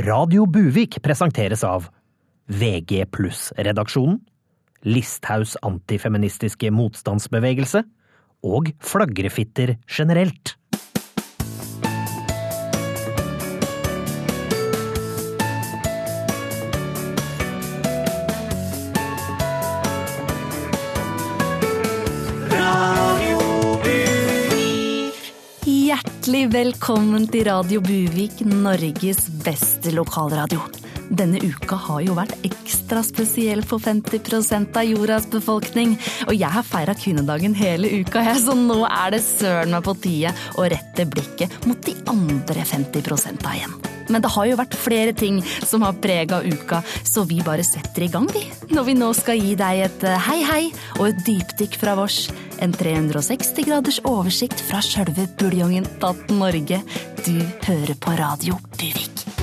Radio Buvik presenteres av VG pluss-redaksjonen, Listhaus antifeministiske motstandsbevegelse og flagrefitter generelt. Hjertelig velkommen til Radio Buvik, Norges beste lokalradio. Denne uka har jo vært ekstra spesiell for 50% av jordas befolkning. Og jeg har feira kvinnedagen hele uka, jeg, så nå er det søren meg på tide å rette blikket mot de andre 50% igjen. Men det har jo vært flere ting som har prega uka, så vi bare setter i gang, vi. Når vi nå skal gi deg et eh, hei hei og et dypdykk fra vårs. En 360 graders oversikt fra sjølve buljongen tatt Norge. Du hører på Radio Buvik.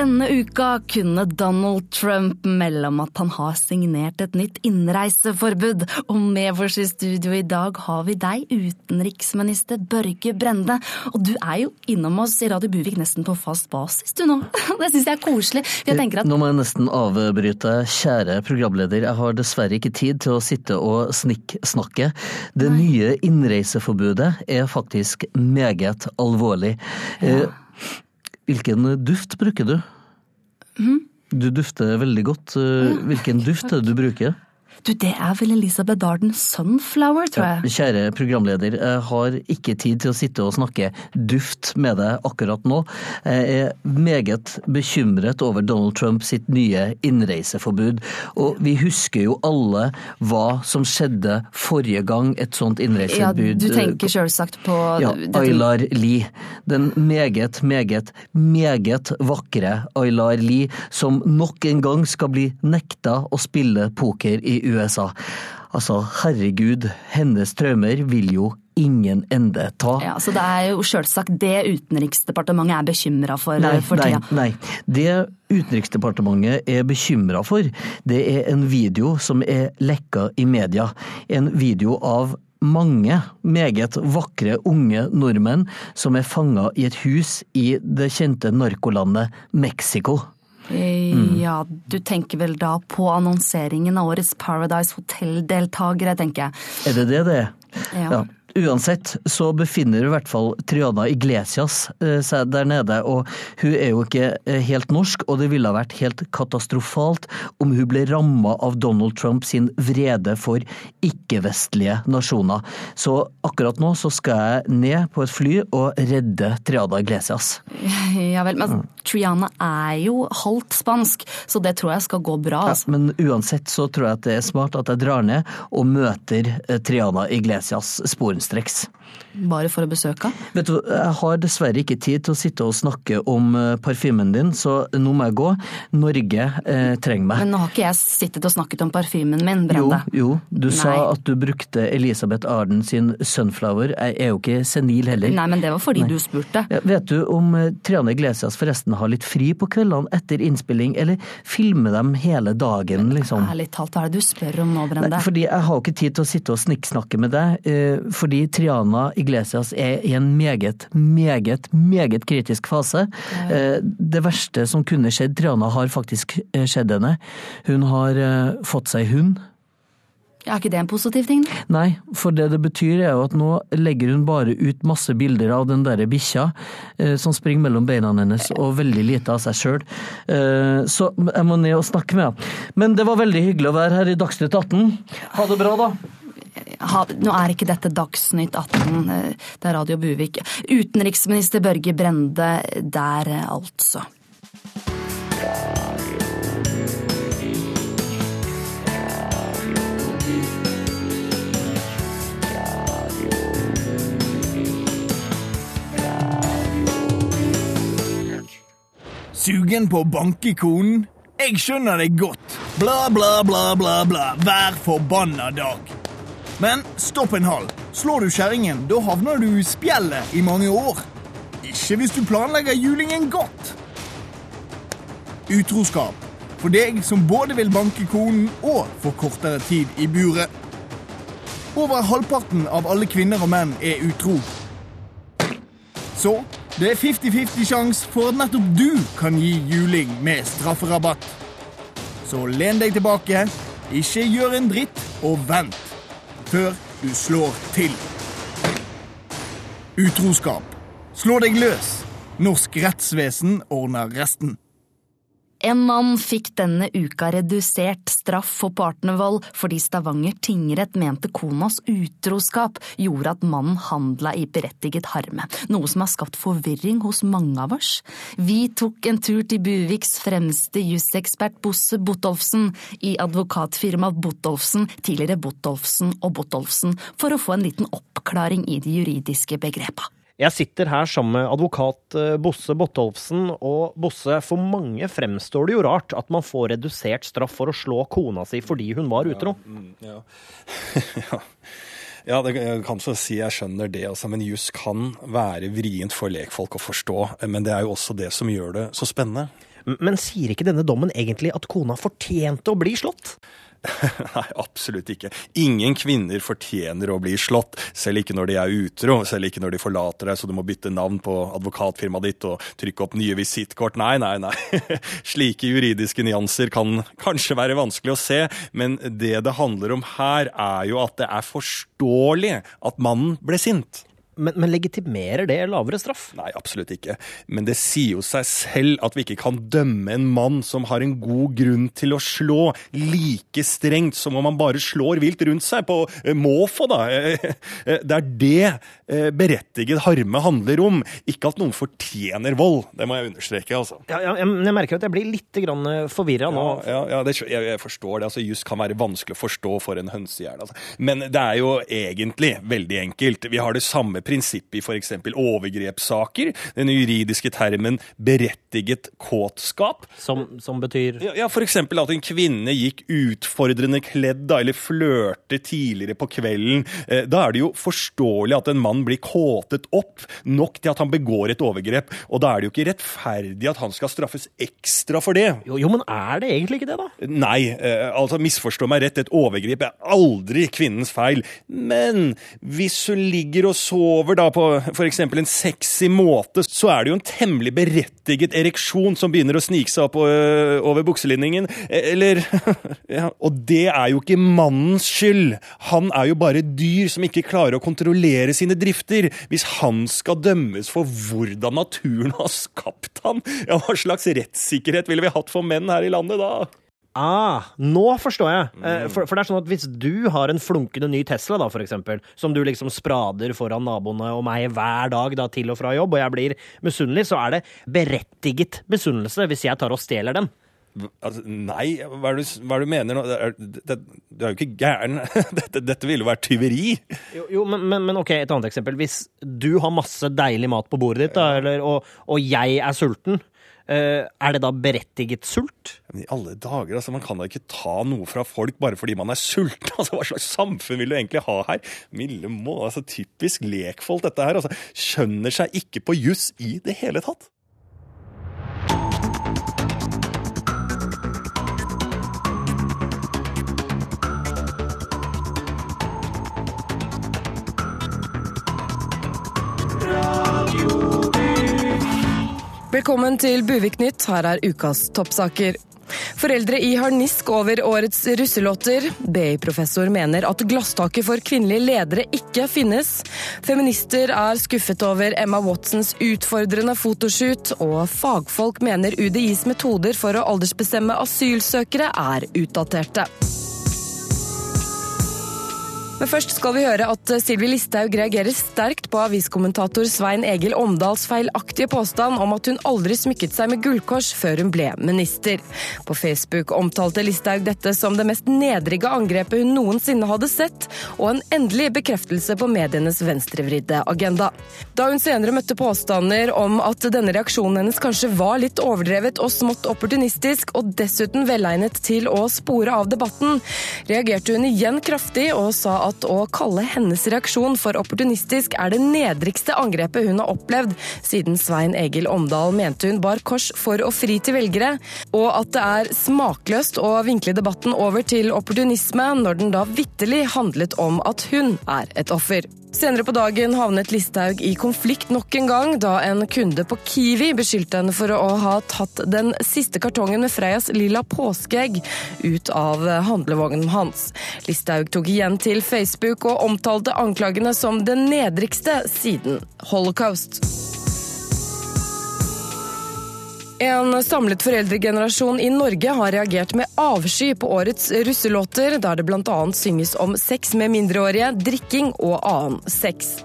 Denne uka kunne Donald Trump melde om at han har signert et nytt innreiseforbud. Og med oss i studio i dag har vi deg, utenriksminister Børge Brende. Og du er jo innom oss i Radio Buvik nesten på fast basis du nå. Det syns jeg er koselig. Jeg at Nå må jeg nesten avbryte. Kjære programleder, jeg har dessverre ikke tid til å sitte og snikksnakke. Det nye innreiseforbudet er faktisk meget alvorlig. Ja. Hvilken duft bruker du? Du dufter veldig godt. Eh, Hvilken duft er det du bruker? Du, det er vel Elisabeth Darden Sunflower, tror jeg. Kjære programleder, jeg har ikke tid til å sitte og snakke duft med deg akkurat nå. Jeg er meget bekymret over Donald Trump sitt nye innreiseforbud. Og vi husker jo alle hva som skjedde forrige gang et sånt innreiseforbud Ja, du tenker sjølsagt på ja, Aylar Lie. Den meget, meget, meget vakre Aylar Lie, som nok en gang skal bli nekta å spille poker i USA. Altså, herregud, hennes traumer vil jo ingen ende ta. Ja, Så det er jo sjølsagt det Utenriksdepartementet er bekymra for Nei, for nei, nei. Det Utenriksdepartementet er bekymra for, det er en video som er lekka i media. En video av mange meget vakre unge nordmenn som er fanga i et hus i det kjente narkolandet Mexico. Ja, du tenker vel da på annonseringen av årets Paradise Hotel-deltakere, tenker jeg. Er det det det er? Ja. Uansett så befinner i hvert fall Triana Iglesias eh, seg der nede, og hun er jo ikke eh, helt norsk, og det ville ha vært helt katastrofalt om hun ble ramma av Donald Trump sin vrede for ikke-vestlige nasjoner. Så akkurat nå så skal jeg ned på et fly og redde Triana Iglesias. Ja vel, men Triana er jo halvt spansk, så det tror jeg skal gå bra. Altså. Men uansett så tror jeg at det er smart at jeg drar ned og møter eh, Triana Iglesias sporenstreks. Bare for å besøke henne. Vet du, jeg har dessverre ikke tid til å sitte og snakke om eh, parfymen din, så nå må jeg gå. Norge eh, trenger meg. Men nå har ikke jeg sittet og snakket om parfymen min, Brende. jo, du sa at du brukte Elisabeth Arden sin Sunflower. Jeg er jo ikke senil heller. Nei, men det var fordi du spurte. Ja, vet du om eh, Triane Iglesias forresten har litt fri på kveldene etter innspilling, eller filmer dem hele dagen, liksom? Ærlig talt, hva er det du spør om nå, Brende? Nei, fordi jeg har jo ikke tid til å sitte og snikksnakke med deg, eh, fordi Triana Iglesias er i en meget, meget, meget kritisk fase. Eh, Det verste som kunne skjedd Triana, har faktisk eh, skjedd henne. Hun har eh, fått seg hund. Er ikke det en positiv ting? da? Nei, for det det betyr er jo at nå legger hun bare ut masse bilder av den derre bikkja eh, som springer mellom beina hennes, og veldig lite av seg sjøl. Eh, så jeg må ned og snakke med henne. Men det var veldig hyggelig å være her i Dagsnytt 18. Ha det bra, da. Ha, nå er ikke dette Dagsnytt 18, eh, det er Radio Buvik. Utenriksminister Børge Brende der, eh, altså. Sugen på å banke konen? Jeg skjønner det godt. Bla, bla, bla, bla, bla. Hver forbanna dag. Men stopp en hal. Slår du kjerringen, da havner du i spjeldet i mange år. Ikke hvis du planlegger julingen godt. Utroskap. For deg som både vil banke konen og få kortere tid i buret. Over halvparten av alle kvinner og menn er utro. Så Det er 50-50 sjanse for at nettopp du kan gi juling med strafferabatt. Så len deg tilbake, ikke gjør en dritt, og vent før du slår til. Utroskap. Slå deg løs. Norsk rettsvesen ordner resten. En mann fikk denne uka redusert straff for partnervold fordi Stavanger tingrett mente konas utroskap gjorde at mannen handla i berettiget harme, noe som har skapt forvirring hos mange av oss. Vi tok en tur til Buviks fremste jusekspert Bosse Botolfsen i advokatfirmaet Botolfsen, tidligere Botolfsen og Botolfsen, for å få en liten oppklaring i de juridiske begrepa. Jeg sitter her sammen med advokat eh, Bosse Botolfsen, og Bosse, for mange fremstår det jo rart at man får redusert straff for å slå kona si fordi hun var utro. Ja, ja. ja det kan så si jeg skjønner det, altså, men juss kan være vrient for lekfolk å forstå. Men det er jo også det som gjør det så spennende. Men sier ikke denne dommen egentlig at kona fortjente å bli slått? Nei, absolutt ikke. Ingen kvinner fortjener å bli slått, selv ikke når de er utro, selv ikke når de forlater deg så du må bytte navn på advokatfirmaet ditt og trykke opp nye visittkort. Nei, nei, nei. Slike juridiske nyanser kan kanskje være vanskelig å se, men det det handler om her, er jo at det er forståelig at mannen ble sint. Men, men, legitimerer det lavere straff? Nei, absolutt ikke. Men det sier jo seg selv at vi ikke kan dømme en mann som har en god grunn til å slå, like strengt som om han bare slår vilt rundt seg på eh, måfå, da. Eh, det er det berettiget harme handler om, ikke at noen fortjener vold. Det må jeg understreke, altså. Ja, ja, jeg merker at jeg blir litt forvirra nå. Ja, ja det, jeg, forstår det. altså Juss kan være vanskelig å forstå for en hønsehjerne. Altså. Men det er jo egentlig veldig enkelt. Vi har det samme prinsippet i f.eks. overgrepssaker. Den juridiske termen berettiget kåtskap. Som, som betyr Ja, ja f.eks. at en kvinne gikk utfordrende kledd da, eller flørte tidligere på kvelden. Eh, da er det jo forståelig at en mann blir kåtet opp nok til at han begår et overgrep. Og da er det jo ikke rettferdig at han skal straffes ekstra for det. Jo, jo men er det egentlig ikke det, da? Nei, eh, altså misforstå meg rett. Et overgrep er aldri kvinnens feil. Men hvis hun ligger og sover over da på f.eks. en sexy måte, så er det jo en temmelig berettiget ereksjon som begynner å snike seg opp øh, over bukselinningen. Eller ja, Og det er jo ikke mannens skyld. Han er jo bare dyr som ikke klarer å kontrollere sine drifter. Hvis han skal dømmes for hvordan naturen har skapt han, ja, hva slags rettssikkerhet ville vi hatt for menn her i landet da? Ah, nå forstår jeg. Mm. For, for, det er sånn at hvis du har en flunkende ny Tesla, da, for eksempel, som du liksom sprader foran naboene og meg hver dag da, til og fra jobb, og jeg blir misunnelig, så er det berettiget misunnelse hvis jeg tar og stjeler den. Altså, nei, hva er det du, du mener nå? Du er jo ikke gæren. Dette, dette ville vært tyveri. Jo, jo men, men, men, ok, et annet eksempel. Hvis du har masse deilig mat på bordet ditt, da, eller, og, og jeg er sulten, Eh, er det da berettiget sult? I alle dager, altså Man kan da ikke ta noe fra folk bare fordi man er sulten. altså Hva slags samfunn vil du egentlig ha her? Milde må, altså Typisk lekfolk, dette her. altså Skjønner seg ikke på juss i det hele tatt. Velkommen til Buvik-nytt. Her er ukas toppsaker. Foreldre i harnisk over årets russelåter. BI-professor mener at glasstaket for kvinnelige ledere ikke finnes. Feminister er skuffet over Emma Watsons utfordrende fotoshoot. Og fagfolk mener UDIs metoder for å aldersbestemme asylsøkere er utdaterte. Men først skal vi høre at Sylvi Listhaug reagerer sterkt på aviskommentator Svein Egil Omdals feilaktige påstand om at hun aldri smykket seg med gullkors før hun ble minister. På Facebook omtalte Listhaug dette som det mest nedrige angrepet hun noensinne hadde sett, og en endelig bekreftelse på medienes venstrevridde agenda. Da hun senere møtte påstander om at denne reaksjonen hennes kanskje var litt overdrevet og smått opportunistisk, og dessuten velegnet til å spore av debatten, reagerte hun igjen kraftig og sa at at å kalle hennes reaksjon for opportunistisk er det nedrigste angrepet hun har opplevd siden Svein Egil Omdal mente hun bar kors for å fri til velgere, og at det er smakløst å vinkle debatten over til opportunisme når den da vitterlig handlet om at hun er et offer. Senere på dagen havnet Listhaug i konflikt nok en gang da en kunde på Kiwi beskyldte henne for å ha tatt den siste kartongen med Freias lilla påskeegg ut av handlevognen hans. Listhaug tok igjen til Facebook og omtalte anklagene som den nedrigste siden holocaust. En samlet foreldregenerasjon i Norge har reagert med avsky på årets russelåter, der det bl.a. synges om sex med mindreårige, drikking og annen sex.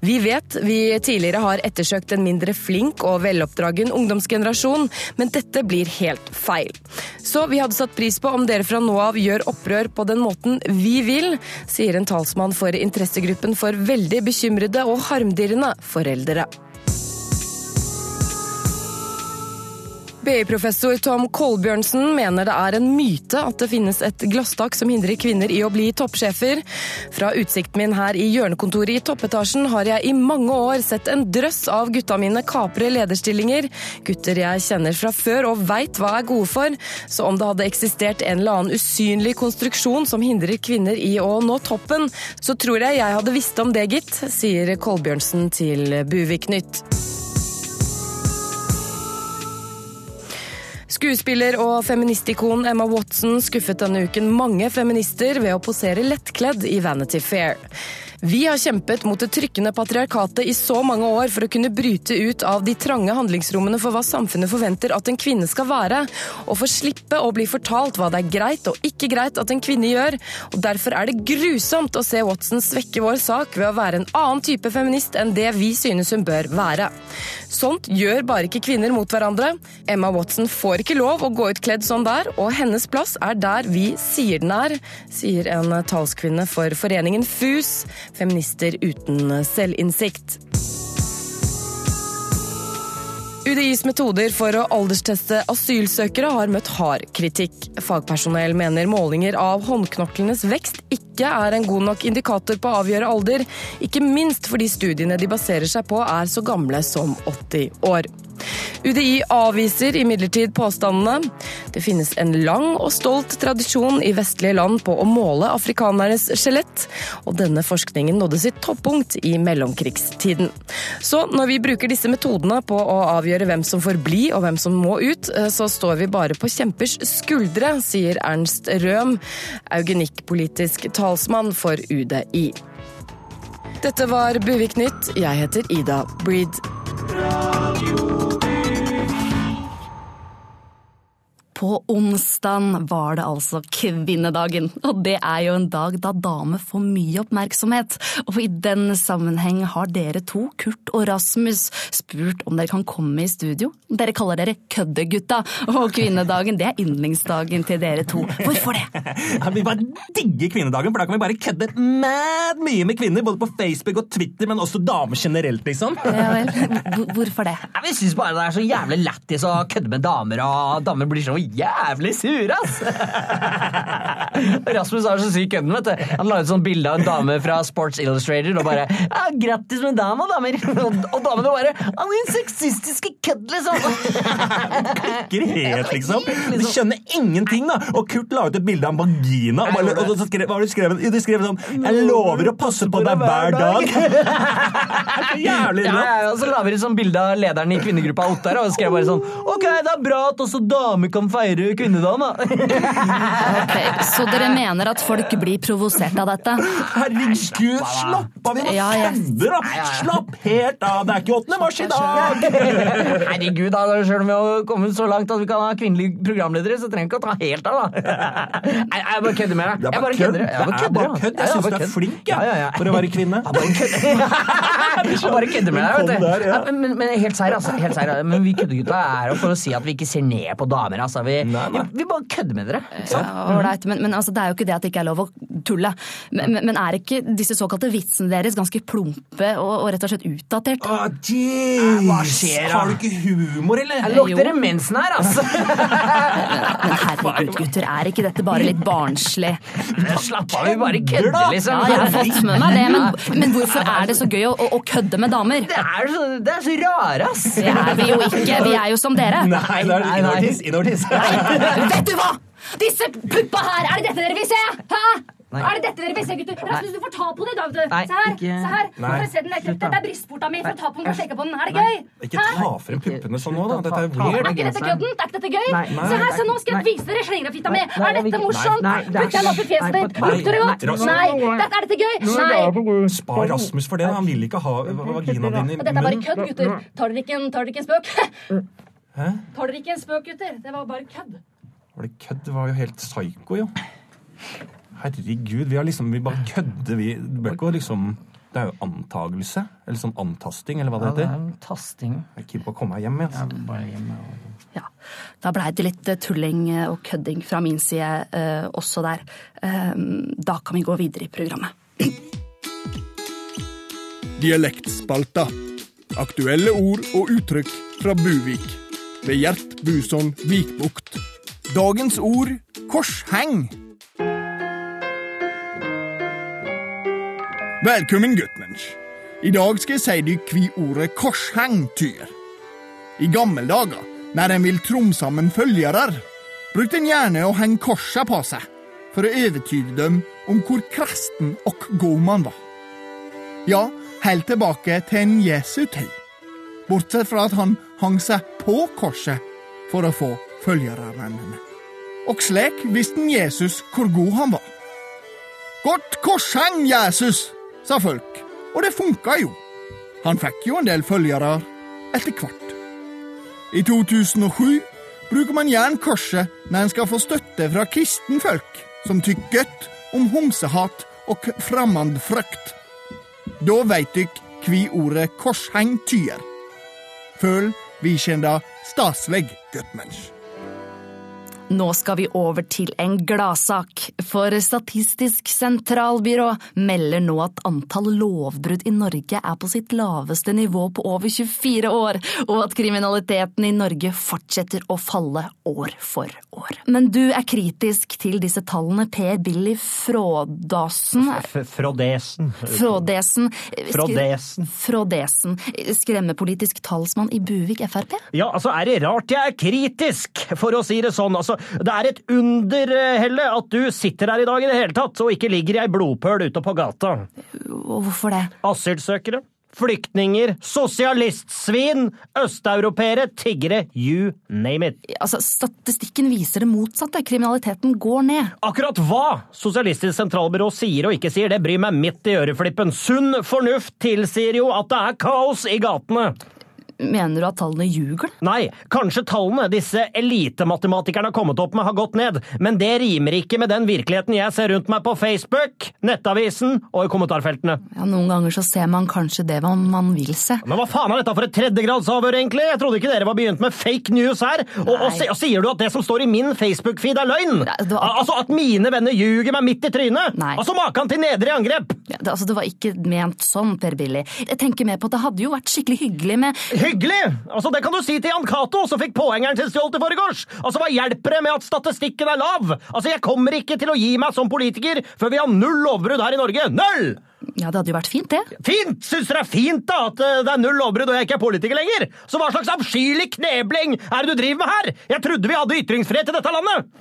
Vi vet vi tidligere har ettersøkt en mindre flink og veloppdragen ungdomsgenerasjon, men dette blir helt feil. Så vi hadde satt pris på om dere fra nå av gjør opprør på den måten vi vil, sier en talsmann for interessegruppen for veldig bekymrede og harmdirrende foreldre. BI-professor Tom Kolbjørnsen mener det er en myte at det finnes et glasstak som hindrer kvinner i å bli toppsjefer. Fra utsikten min her i hjørnekontoret i toppetasjen har jeg i mange år sett en drøss av gutta mine kapre lederstillinger. Gutter jeg kjenner fra før og veit hva er gode for. Så om det hadde eksistert en eller annen usynlig konstruksjon som hindrer kvinner i å nå toppen, så tror jeg jeg hadde visst om det, gitt, sier Kolbjørnsen til Buvik Nytt. Skuespiller og feministikon Emma Watson skuffet denne uken mange feminister ved å posere lettkledd i Vanity Fair. Vi har kjempet mot det trykkende patriarkatet i så mange år for å kunne bryte ut av de trange handlingsrommene for hva samfunnet forventer at en kvinne skal være, og få slippe å bli fortalt hva det er greit og ikke greit at en kvinne gjør. Og Derfor er det grusomt å se Watson svekke vår sak ved å være en annen type feminist enn det vi synes hun bør være. Sånt gjør bare ikke kvinner mot hverandre. Emma Watson får ikke lov å gå ut kledd sånn der, og hennes plass er der vi sier den er, sier en talskvinne for foreningen FUS, Feminister uten selvinnsikt. UDIs metoder for å aldersteste asylsøkere har møtt hard kritikk. Fagpersonell mener målinger av håndknoklenes vekst ikke er en god nok indikator på å avgjøre alder, ikke minst fordi studiene de baserer seg på er så gamle som 80 år. UDI avviser imidlertid påstandene. Det finnes en lang og stolt tradisjon i vestlige land på å måle afrikanernes skjelett, og denne forskningen nådde sitt toppunkt i mellomkrigstiden. Så når vi bruker disse metodene på å avgjøre hvem som får bli og hvem som må ut, så står vi bare på kjempers skuldre, sier Ernst Røhm, eugenikkpolitisk talsmann for UDI. Dette var Buvik Nytt. Jeg heter Ida Breed. På onsdag var det altså kvinnedagen, og det er jo en dag da damer får mye oppmerksomhet. Og i den sammenheng har dere to, Kurt og Rasmus, spurt om dere kan komme i studio. Dere kaller dere Køddegutta, og kvinnedagen det er yndlingsdagen til dere to. Hvorfor det? Ja, vi bare digger kvinnedagen, for da kan vi bare kødde mad mye med kvinner. Både på Facebook og Twitter, men også damer generelt, liksom. Ja vel, hvorfor det? Ja, Vi syns bare det er så jævlig lættis å kødde med damer, og damer blir så jævlig sure, ass! Rasmus er så syk kødden, vet du. Han la ut sånn bilde av en dame fra Sports Illustrated og bare ja, 'Grattis med dama, damer!' Og, og damene bare 'Han er en sexistiske kødd', liksom. Klikker helt, liksom. De skjønner ingenting, da. Og Kurt la ut et bilde av en vagina. Og, bare, og så skrev, hva har du skrevet? Jo, de skrev sånn 'Jeg lover å passe på deg hver dag'. Så jævlig Ja, rått. ja, og så la vi ut sånn bilde av lederen i kvinnegruppa Ottar og skrev bare sånn 'Ok, det er bra at også damer kan feire kvinnedagen', da. Ok, Så dere mener at folk blir provosert av dette? Herregud, slapp av! Vi må Ja, jeg- da! Slapp helt av! Det er ikke 8. mars i dag! Herregud, da, selv om vi har kommet så langt at vi kan ha kvinnelige programledere, så trenger vi ikke å ta helt av, da. Nei, jeg bare kødder med deg. Jeg bare kødd. kødder. Jeg bare er kødder, jeg, jeg, Jeg syns du er flink, Ja, ja, ja. for å være kvinne. Jeg bare kødder. Jeg med deg, vet du. Men, men helt seriøst, altså. Helt seriøst. Men vi køddegutta er jo for å si at vi ikke ser ned på damer, altså. Vi, Nei, nei. vi, bare kødder med dere. Ja, right. men, men altså, det er jo ikke det at det ikke er lov å tulle. Men, men, er ikke disse såkalte vitsene deres ganske plumpe og, og rett og slett utdatert? Å, jeez! Hva skjer, da? Har du ikke humor, eller? Jeg lukter det mensen her, altså. Men herregud, gutter, er ikke dette bare litt barnslig? Slapp av, vi bare kødder, liksom. Ja, jeg har fått med meg det, men, men hvorfor er det så gøy å, å, kødde med damer? Det er så, det er så rare, ass. Det er vi jo ikke, vi er jo som dere. Nei, det er Nei, nei. Vet du hva? Disse puppa her, er det dette dere vil se? Hæ? Er det dette dere vil se, gutter? Rasmus, du får ta på det, da. vet du. Nei, Se her. ikke- se her. Nei. Se den der. Dette er brystporta mi. Få ta på den og sjekke på den. Er det gøy? Ikke ta frem puppene sånn nå, da. Dette er ta- Er ikke dette kødden? Er ikke dette gøy? Nei, nei, se her, nei, se nå skal jeg vise dere slengerfitta mi. Nei, nei, Er dette morsomt? Nei, det Putt den opp i fjeset ditt. Lukter det godt? Nei. Dette, er dette gøy? Nei. Spar Rasmus for det. Han vil ikke ha vaginaen din i Dette er bare kødd, gutter. Tar dere ikke en spøk? Hæ? Tar dere ikke en spøk, gutter? Det var bare kødd. Var det kødd? Det var jo helt psyko, jo. Herregud, vi har liksom Vi bare kødder, vi. Det bør ikke liksom Det er jo antagelse. Eller sånn antasting, eller hva Ja, det det er en tasting. Jeg er keen på å komme meg hjem. jeg, Ja, Altså. bare hjemme og Ja, da blei det litt eh, tulling eh, og kødding fra min side eh, også der. Eh, da kan vi gå videre i programmet. Dialektspalta. Aktuelle ord og uttrykk fra Buvik. Ved Gjert Buson Vikbukt. Dagens ord korsheng. Velkommen, guttmensch. I dag skal jeg si deg hva ordet korsheng tyr. I gamle dager, når en vil tromme sammen følgere, brukte en gjerne å henge korsa på seg for å overtyde dem om hvor kresten og god man var. Ja, helt tilbake til en Jesu tid. Bortsett fra at han hang seg på korset for å få følgerne. Og slik visste Jesus hvor god han var. Godt korsheng, Jesus, sa folk, og det funka jo. Han fikk jo en del følgere etter hvert. I 2007 bruker man gjerne korset når en skal få støtte fra kristenfolk som tykker godt om homsehat og fremmedfrykt. Da veit dykk kvi ordet korsheng tyr. Føl vi kjenda staselig, guttmensch. Nå skal vi over til en gladsak, for Statistisk sentralbyrå melder nå at antall lovbrudd i Norge er på sitt laveste nivå på over 24 år, og at kriminaliteten i Norge fortsetter å falle år for år. Men du er kritisk til disse tallene, Per Billy Frådasen Frådesen. Frådesen Frådesen. Frådesen, skremmepolitisk talsmann i Buvik Frp? Ja, altså, er det rart jeg er kritisk, for å si det sånn. Altså, det er et under, eh, Helle, at du sitter her i dag i det hele tatt, og ikke ligger i ei blodpøl ute på gata. Hvorfor det? Asylsøkere, flyktninger, sosialistsvin, østeuropeere, tiggere, you name it. Altså, Statistikken viser det motsatte. Kriminaliteten går ned. Akkurat hva Sosialistisk sentralbyrå sier og ikke sier, det bryr meg midt i øreflippen. Sunn fornuft tilsier jo at det er kaos i gatene. Mener du at tallene ljuger? Nei, kanskje tallene disse elitematematikerne har kommet opp med har gått ned, men det rimer ikke med den virkeligheten jeg ser rundt meg på Facebook, Nettavisen og i kommentarfeltene. Ja, Noen ganger så ser man kanskje det man, man vil se. Men hva faen er dette for et tredjegradsavhør, egentlig? Jeg trodde ikke dere var begynt med fake news her. Og, og, og sier du at det som står i min Facebook-feed er løgn? Nei, var- Al- Altså at mine venner ljuger meg midt i trynet? Nei. Altså maken til nedre angrep! Ja, det, altså, det var ikke ment sånn, Per Billy. Jeg tenker mer på at det hadde jo vært skikkelig hyggelig med Hyggelig! Altså Det kan du si til Jan Cato, som fikk påhengeren sin stjålet i forgårs! Altså, Hva hjelper det med at statistikken er lav? Altså, Jeg kommer ikke til å gi meg som politiker før vi har null lovbrudd her i Norge! Null! Ja, det hadde jo vært fint, det. Fint! Syns dere det er fint da at eh, det er null lovbrudd og jeg ikke er politiker lenger? Så hva slags avskyelig knebling er det du driver med her? Jeg trodde vi hadde ytringsfrihet i dette landet!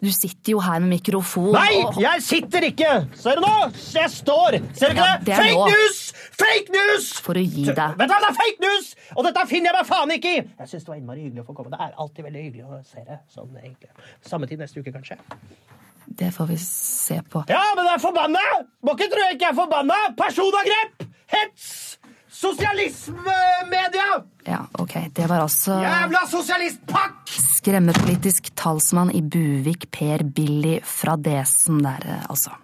Du sitter jo her med mikrofon Nei, og jeg sitter ikke! Ser du nå? Jeg står! Ser du Ja, ikke det det? Fake nå. news! Fake news! For å gi deg. Vet du hva, det er fake news! Og dette finner jeg meg faen ikke i! Jeg syns det var innmari hyggelig å få komme. Det er alltid veldig hyggelig å se deg sånn, egentlig. Samme tid neste uke, kanskje. Det får vi se på. Ja, men det er forbanna! Må ikke tro jeg ikke er forbanna! Personangrep! Hets! Sosialismemedia! Ja, ok. Det var altså Jævla sosialistpakk! skremmepolitisk talsmann i Buvik, Per Billy fra Desen der, eh, altså.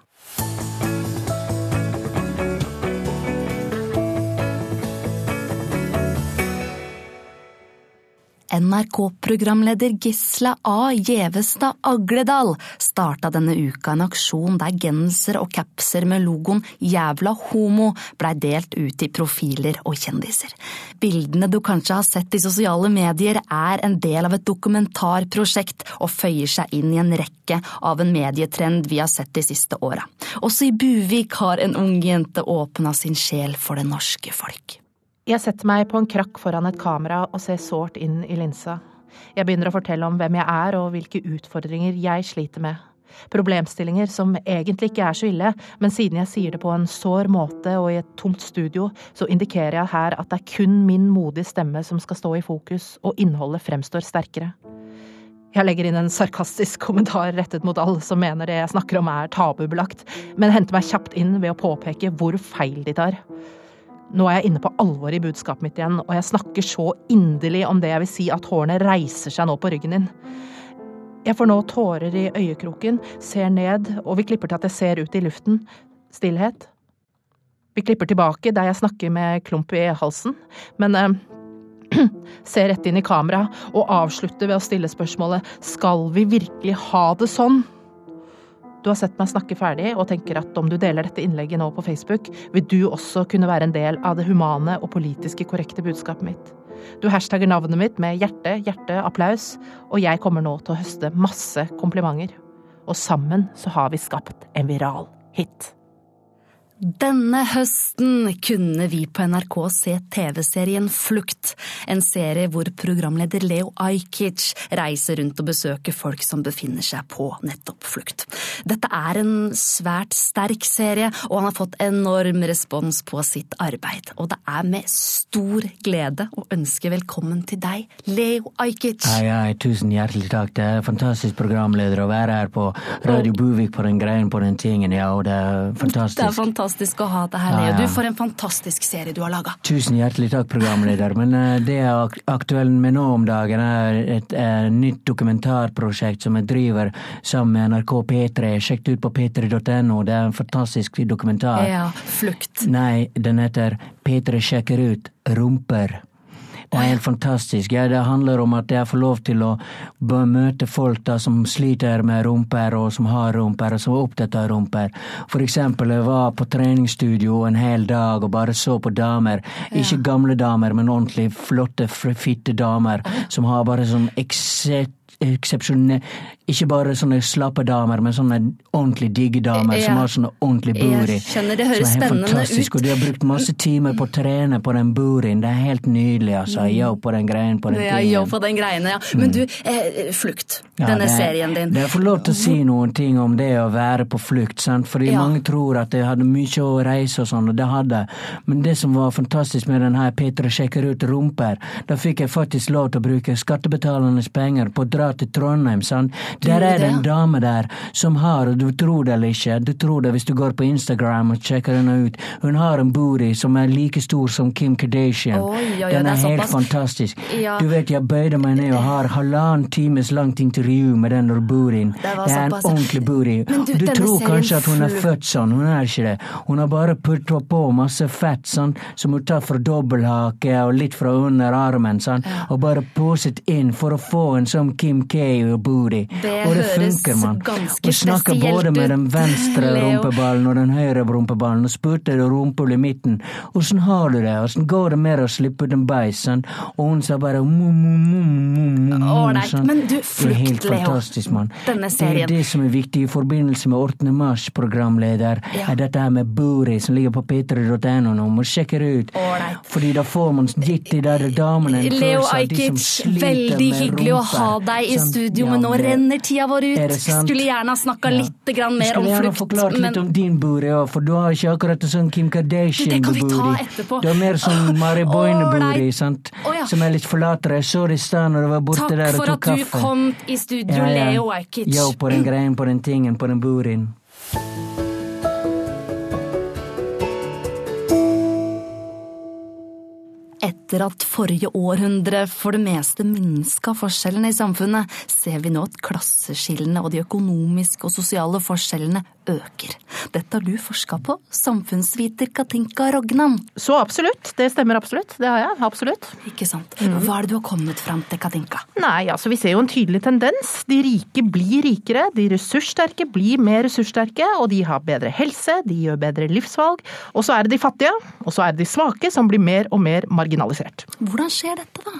NRK-programleder Gisla A. Gjevestad Agledal starta denne uka en aksjon der genser og capser med logoen 'Jævla homo' blei delt ut til profiler og kjendiser. Bildene du kanskje har sett i sosiale medier, er en del av et dokumentarprosjekt og føyer seg inn i en rekke av en medietrend vi har sett de siste åra. Også i Buvik har en ung jente åpna sin sjel for det norske folk. Jeg setter meg på en krakk foran et kamera og ser sårt inn i linsa. Jeg begynner å fortelle om hvem jeg er og hvilke utfordringer jeg sliter med. Problemstillinger som egentlig ikke er så ille, men siden jeg sier det på en sår måte og i et tomt studio, så indikerer jeg her at det er kun min modige stemme som skal stå i fokus, og innholdet fremstår sterkere. Jeg legger inn en sarkastisk kommentar rettet mot alle som mener det jeg snakker om er tabubelagt, men henter meg kjapt inn ved å påpeke hvor feil de tar. Nå er jeg inne på alvoret i budskapet mitt igjen, og jeg snakker så inderlig om det jeg vil si at hårene reiser seg nå på ryggen din. Jeg får nå tårer i øyekroken, ser ned, og vi klipper til at jeg ser ut i luften. Stillhet. Vi klipper tilbake der jeg snakker med klump i halsen, men eh, ser rett inn i kamera og avslutter ved å stille spørsmålet skal vi virkelig ha det sånn? Du har sett meg snakke ferdig og tenker at om du deler dette innlegget nå på Facebook, vil du også kunne være en del av det humane og politiske korrekte budskapet mitt. Du hashtagger navnet mitt med hjerte, hjerte, applaus, og jeg kommer nå til å høste masse komplimenter. Og sammen så har vi skapt en viral hit. Denne høsten kunne vi på NRK se TV-serien Flukt, en serie hvor programleder Leo Ajkic reiser rundt og besøker folk som befinner seg på nettopp flukt. Dette er en svært sterk serie, og han har fått enorm respons på sitt arbeid. Og det er med stor glede å ønske velkommen til deg, Leo Ajkic. Hei, hei, tusen hjertelig takk. Det er fantastisk programleder å være her på Radio Buvik på den greien på den tingen, ja, og det er fantastisk. Det er fantastisk å ha deg her, Leo. Du, for en fantastisk serie du har laga. Tusen hjertelig takk, programleder. Men eh, det jeg er ak- aktuell med nå om dagen, er et et nytt dokumentarprosjekt som jeg driver sammen med NRK P3. Sjekk det ut på p3.no. Det er en fantastisk dokumentar. Ja, Flukt. Nei, den heter P3 sjekker ut rumper. Det er helt fantastisk. Ja, det handler om at jeg får lov til å møte folk da som sliter med rumper, og som har rumper, og som er opptatt av rumper. For eksempel, jeg var på treningsstudio en hel dag og bare så på damer. Ikke gamle damer, men ordentlig flotte, fitte damer som har bare sånn ekse- eksepsjonelle Ikke bare sånne slappe damer, men sånne ordentlig digge damer som har sånne ordentlig booty. Jeg skjønner, det høres spennende fantastisk, ut. Og de har brukt masse timer på å trene på den boorien. Det er helt nydelig, altså. Yo på den greien på den Ja, tingen. jo, på den greiene, ja. Men du, eh, Flukt. Ja, denne er- serien din. Det er for lov til å si noen ting om det å være på flukt, sant? fordi Ja. mange tror at jeg hadde mye å reise og sånn, og det hadde jeg. Men det som var fantastisk med den her Petra sjekker ut rumper, da fikk jeg faktisk lov til å bruke skattebetalernes penger på å dra til Trondheim, sant. Der er det en dame der som har, og du tror det eller ikke, du tror det hvis du går på Instagram og sjekker henne ut, hun har en booty som er like stor som Kim Kardashian. Oi, ja, ja, den er, er helt fantastisk. Ja. Du vet, jeg bøyde meg ned og har halvannen times langt intervju med den bootyen. Det Det er en såpass. ordentlig booty. Du, Du tror kanskje at hun er født sånn, hun er ikke det. Hun har bare putta på masse fett sånn, som hun tar fra dobbelthake og litt fra under armen, sånn, og bare poset inn for å få en sånn Kim K og booty. Det og det funker, man. ganske Og snakker både med den venstre Leo. rumpeballen og den høyre rumpeballen, og spurte det rumpehull i midten. Åssen har du det? Åssen går det med å slippe ut en beis? Sånn? Og hun sa bare Ålreit, men du, Det er helt Flukt, Leo. fantastisk, mann. Det er det som er viktig i forbindelse med 8. mars, programleder, er dette her med Booty, som ligger på p3.no nå. Må sjekke det ut. Fordi da får man gitt de der damene en Leo følelse av de som Ajkic, sliter veldig hyggelig å ha deg i studio, men nå renner tida vår ut. Skulle gjerne ha snakka Ja. litt grann mer om om skulle gjerne flukt, men... litt om din booty òg, for du har ikke akkurat en sånn Kim Kardashian-booty. Du har mer sånn Mari Boine-booty, sant, Oh, ja. som er litt flatere. Jeg så det i stad når du var borte takk der og tok kaffe. Takk for at du kom i studio, Ja, ja. Leo Ajkic. Yo på den greien, på den tingen, på den bootyen. Etter at forrige århundre for det meste minska forskjellene i samfunnet, ser vi nå at klasseskillene og de økonomiske og sosiale forskjellene øker. Dette har du forska på, samfunnsviter Katinka Rognan. Så absolutt, det stemmer absolutt. Det har jeg, absolutt. Ikke sant? Hva er det du har kommet fram til, Katinka? Nei, altså vi ser jo en tydelig tendens. De rike blir rikere, de ressurssterke blir mer ressurssterke, og de har bedre helse, de gjør bedre livsvalg. Og så er det de fattige, og så er det de svake som blir mer og mer marginalisert. Hvordan skjer dette, da?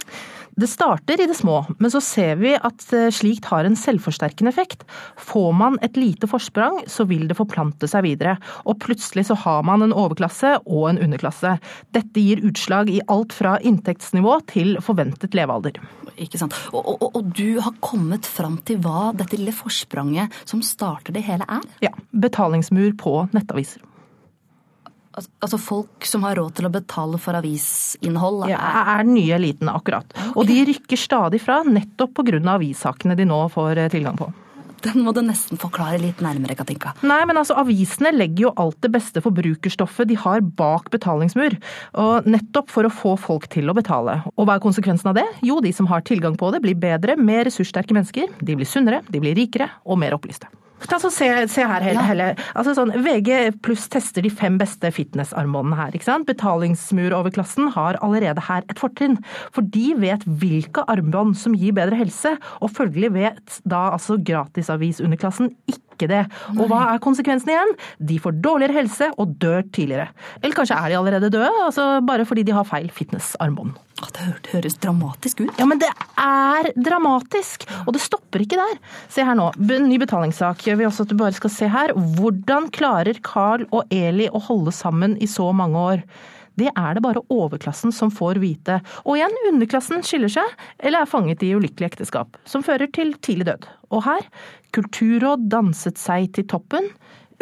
Det starter i det små, men så ser vi at eh, slikt har en selvforsterkende effekt. Får man et lite forsprang, så vil det forplante seg videre, og plutselig så har man en overklasse og en underklasse. Dette gir utslag i alt fra inntektsnivå til forventet levealder. Ikke sant. Og, og, og du har kommet fram til hva dette lille forspranget som starter det hele er? Ja, betalingsmur på nettaviser. Al- Altså folk som har råd til å betale for avisinnhold? Ja, er- er den nye eliten, akkurat. Og de rykker stadig fra, nettopp pga. avissakene de nå får eh, tilgang på. Den må du nesten forklare litt nærmere, Katinka. Nei, men altså, avisene legger jo alt det beste forbrukerstoffet de har bak betalingsmur. Og nettopp for å få folk til å betale. Og hva er konsekvensen av det? Jo, de som har tilgang på det, blir bedre, mer ressurssterke mennesker. De blir sunnere, de blir rikere og mer opplyste. Altså, se, se her, Helle. Helle. Altså, sånn, VG pluss tester de fem beste fitnessarmbåndene her. ikke sant? Betalingsmuroverklassen har allerede her et fortrinn. For de vet hvilke armbånd som gir bedre helse, og følgelig vet da altså gratisavisunderklassen ikke det. Og hva er konsekvensen igjen? De får dårligere helse og dør tidligere. Eller kanskje er de allerede døde, altså bare fordi de har feil fitnessarmbånd. Det høres dramatisk ut. Ja, men det er dramatisk! Og det stopper ikke der. Se her nå, ny betalingssak. Jeg vil også at du bare skal se her. Hvordan klarer Carl og Eli å holde sammen i så mange år? Det er det bare overklassen som får vite. Og igjen, underklassen skiller seg, eller er fanget i ulykkelig ekteskap, som fører til tidlig død. Og her, Kulturråd danset seg til toppen.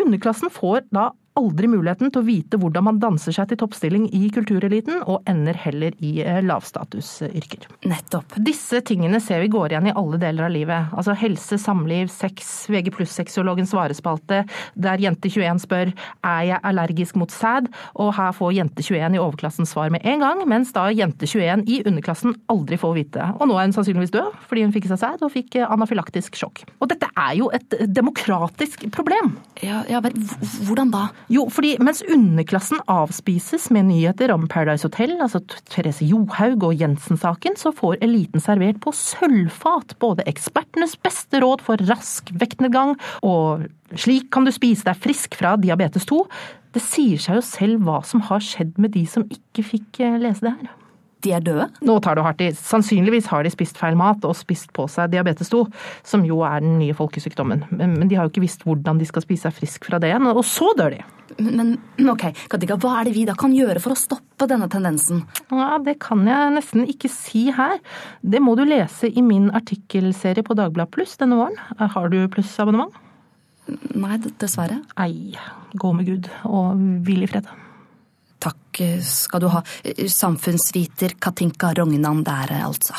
Underklassen får da aldri muligheten til å vite hvordan man danser seg til toppstilling i kultureliten, og ender heller i eh, lavstatusyrker. Nettopp. Disse tingene ser vi går igjen i alle deler av livet. Altså helse, samliv, sex, VG pluss-sexologens svarespalte, der jente 21 spør er jeg allergisk mot sæd, og her får jente 21 i overklassen svar med en gang, mens da jente 21 i underklassen aldri får vite. Og nå er hun sannsynligvis død, fordi hun fikk seg sæd og fikk eh, anafylaktisk sjokk. Og dette er jo et demokratisk problem. Ja, ja men hvordan da? Jo, fordi mens underklassen avspises med nyheter om Paradise Hotel, altså Therese Johaug og Jensen-saken, så får eliten servert på sølvfat både ekspertenes beste råd for rask vektnedgang og slik kan du spise deg frisk fra diabetes 2. Det sier seg jo selv hva som har skjedd med de som ikke fikk eh, lese det her. De er døde? Nå tar du hardt i. Sannsynligvis har de spist feil mat og spist på seg diabetes 2, som jo er den nye folkesykdommen. Men men de har jo ikke visst hvordan de skal spise seg frisk fra det igjen, og så dør de. Men, men ok, Katika, hva er det vi da kan gjøre for å stoppe denne tendensen? Ja, Det kan jeg nesten ikke si her. Det må du lese i min artikkelserie på Dagbladet Pluss denne våren. Har du plussabonnement? Nei, dessverre. Ei, gå med Gud og hvil i fred. Takk skal du ha. Samfunnsviter Katinka Rognan der, altså.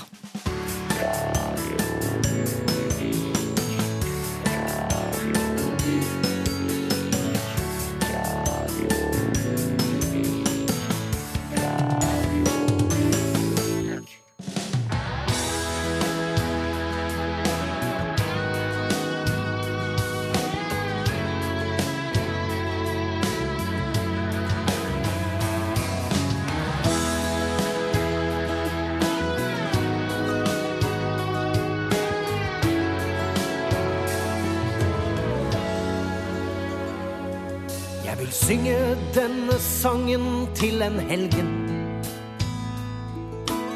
Vil synge denne sangen til en helgen.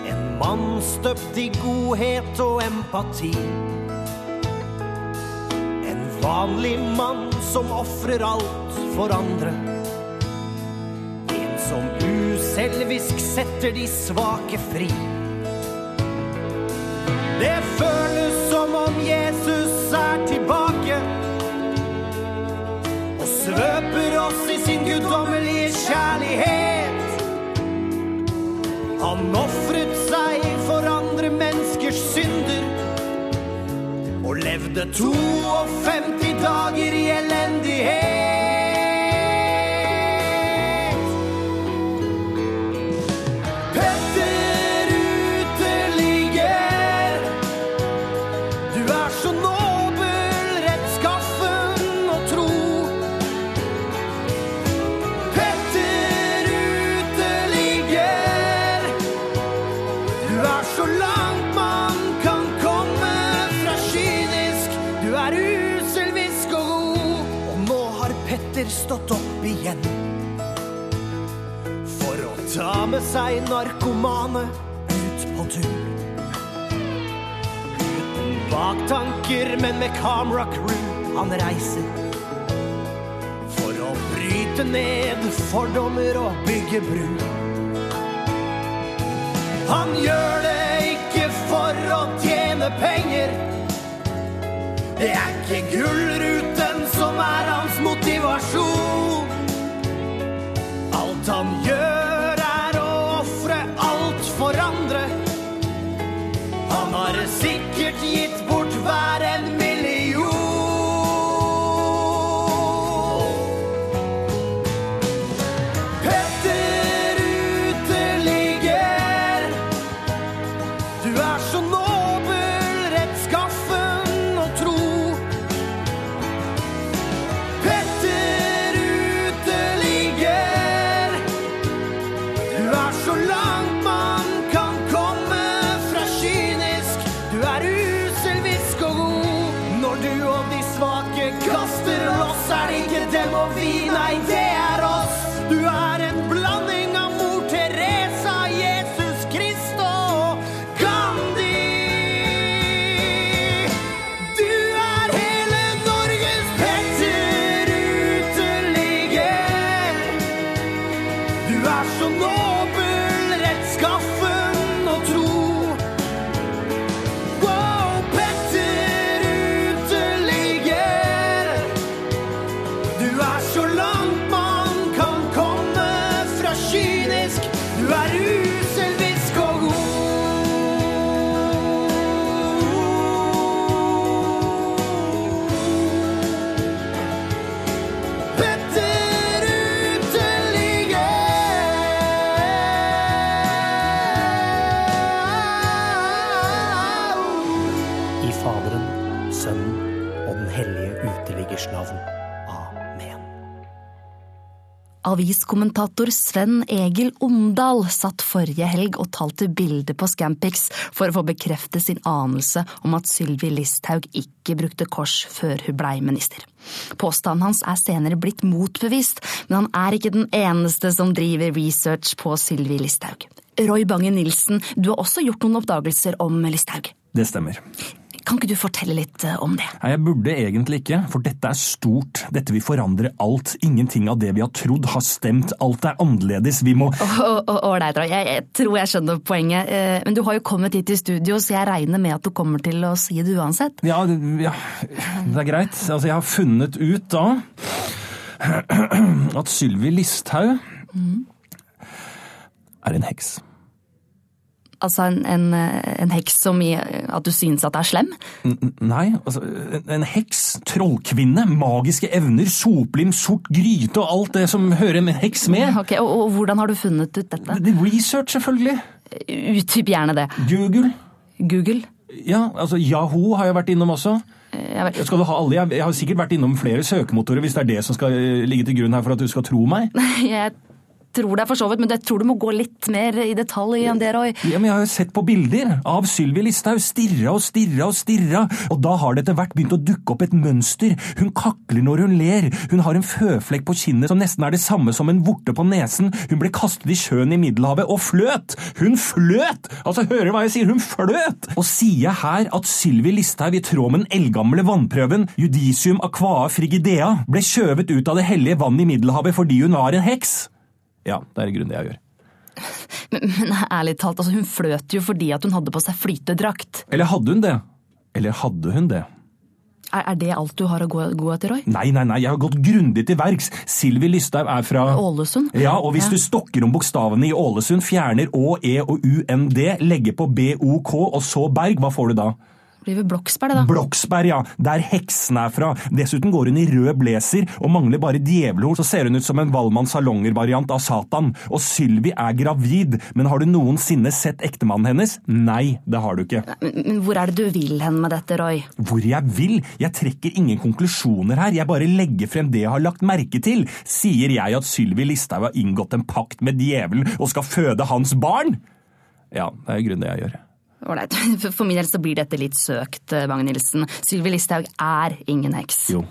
En mann støpt i godhet og empati. En vanlig mann som ofrer alt for andre. En som uselvisk setter de svake fri. Det føles som om Jesus er tilbake og svøper oss i sin guddommelige kjærlighet. Han ofret seg for andre menneskers synder og levde 52 dager i elendighet. Stått opp igjen. For å ta med seg narkomane ut på tur. Uten baktanker, men med camera crew han reiser. For å bryte ned fordommer og bygge bru. Han gjør det ikke for å tjene penger. Det er ikke gullruten som er hans motivasjon. Alt han gjør Aviskommentator Sven Egil Omdal satt forrige helg og talte bilder på Scampix for å få bekrefte sin anelse om at Sylvi Listhaug ikke brukte kors før hun blei minister. Påstanden hans er senere blitt motbevist, men han er ikke den eneste som driver research på Sylvi Listhaug. Roy Bange-Nilsen, du har også gjort noen oppdagelser om Listhaug. Det stemmer. Kan ikke du fortelle litt eh, om det? Nei, Jeg burde egentlig ikke, for dette er stort. Dette vil forandre alt. Ingenting av det vi har trodd har stemt. Alt er annerledes. Vi må Ålreit, Roy. Jeg, jeg tror jeg skjønner poenget. Eh, Men du har jo kommet hit i studio, så jeg regner med at du kommer til å si det uansett. Ja, ja, det er greit. Altså, jeg har funnet ut da at Sylvi Listhaug er en heks. Altså en, en, en heks som i at du synes at det er slem? N- Nei, altså en- heks, trollkvinne, magiske evner, soplim, sort gryte og alt det som hører en heks med. Ok, og, og hvordan har du funnet ut dette? Det Research, selvfølgelig. Utdyp gjerne det. Google. Google? Ja, altså Yahoo har jeg vært innom også. Jeg. Skal du ha alle? Jeg- Jeg har sikkert vært innom flere søkemotorer hvis det er det som skal eh, ligge til grunn her for at du skal tro meg. Jeg tror det for så vidt, men jeg tror du må gå litt mer i detalj enn det, Roy. Ja, men Jeg har jo sett på bilder av Sylvi Listhaug. Stirra og stirra og stirra. Og da har det etter hvert begynt å dukke opp et mønster. Hun kakler når hun ler. Hun har en føflekk på kinnet som nesten er det samme som en vorte på nesen. Hun ble kastet i sjøen i Middelhavet og fløt! Hun fløt! Altså, hører du hva jeg sier? Hun fløt! Og sier jeg her at Sylvi Listhaug i tråd med den eldgamle vannprøven Judisium aqua frigidea ble skjøvet ut av det hellige vannet i Middelhavet fordi hun var en heks? Ja, det er i grunnen det jeg gjør. Men, men ærlig talt, altså, hun fløt jo fordi at hun hadde på seg flytedrakt. Eller hadde hun det? Eller hadde hun det? Er, er det alt du har å gå, gå etter, Roy? Nei, nei, nei, jeg har gått grundig til verks. Sylvi Lysthaug er fra Ålesund? Ja, og hvis Ja. du stokker om bokstavene i Ålesund, fjerner Å, E og UND, legger på BOK og så Berg, hva får du da? Blir vel Bloksberg, det da? Bloksberg, ja. Der heksene er fra. Dessuten går hun i rød blazer og mangler bare djevelhorn, så ser hun ut som en Valmann Salonger-variant av Satan. Og Sylvi er gravid, men har du noensinne sett ektemannen hennes? Nei, det har du ikke. men, men hvor er det du vil hen med dette, Roy? Hvor jeg vil. Jeg trekker ingen konklusjoner her, jeg bare legger frem det jeg har lagt merke til. Sier jeg at Sylvi Listhaug har inngått en pakt med djevelen og skal føde hans barn? Ja, det er i grunnen det jeg gjør. Ålreit. For min del så blir dette litt søkt, eh, Bang Nilsen. Sylvi Listhaug er ingen heks. Jo.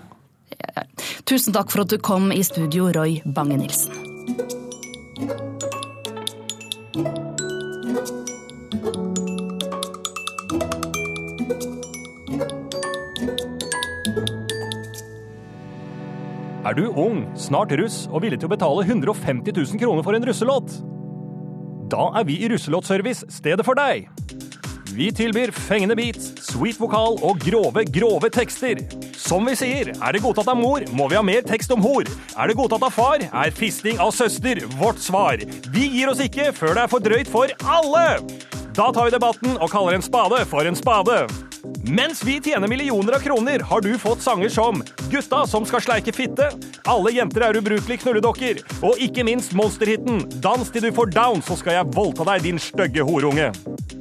Ja. Tusen takk for at du kom i studio, Roy Bange Nilsen. Er du ung, snart russ og villig til å betale 150 000 kroner for en russelåt? Da er vi i Russelåtservice stedet for deg! Vi tilbyr fengende beats, sweet vokal og grove, grove tekster. Som vi sier, er det godtatt av mor, må vi ha mer tekst om hor. Er det godtatt av far, er fisting av søster vårt svar. Vi gir oss ikke før det er for drøyt for alle! Da tar vi debatten og kaller en spade for en spade. Mens vi tjener millioner av kroner, har du fått sanger som Gutta som skal sleike fitte, Alle jenter er ubrukelige knulledokker, og ikke minst monsterhiten Dans til du får down, så skal jeg voldta deg, din stygge horunge.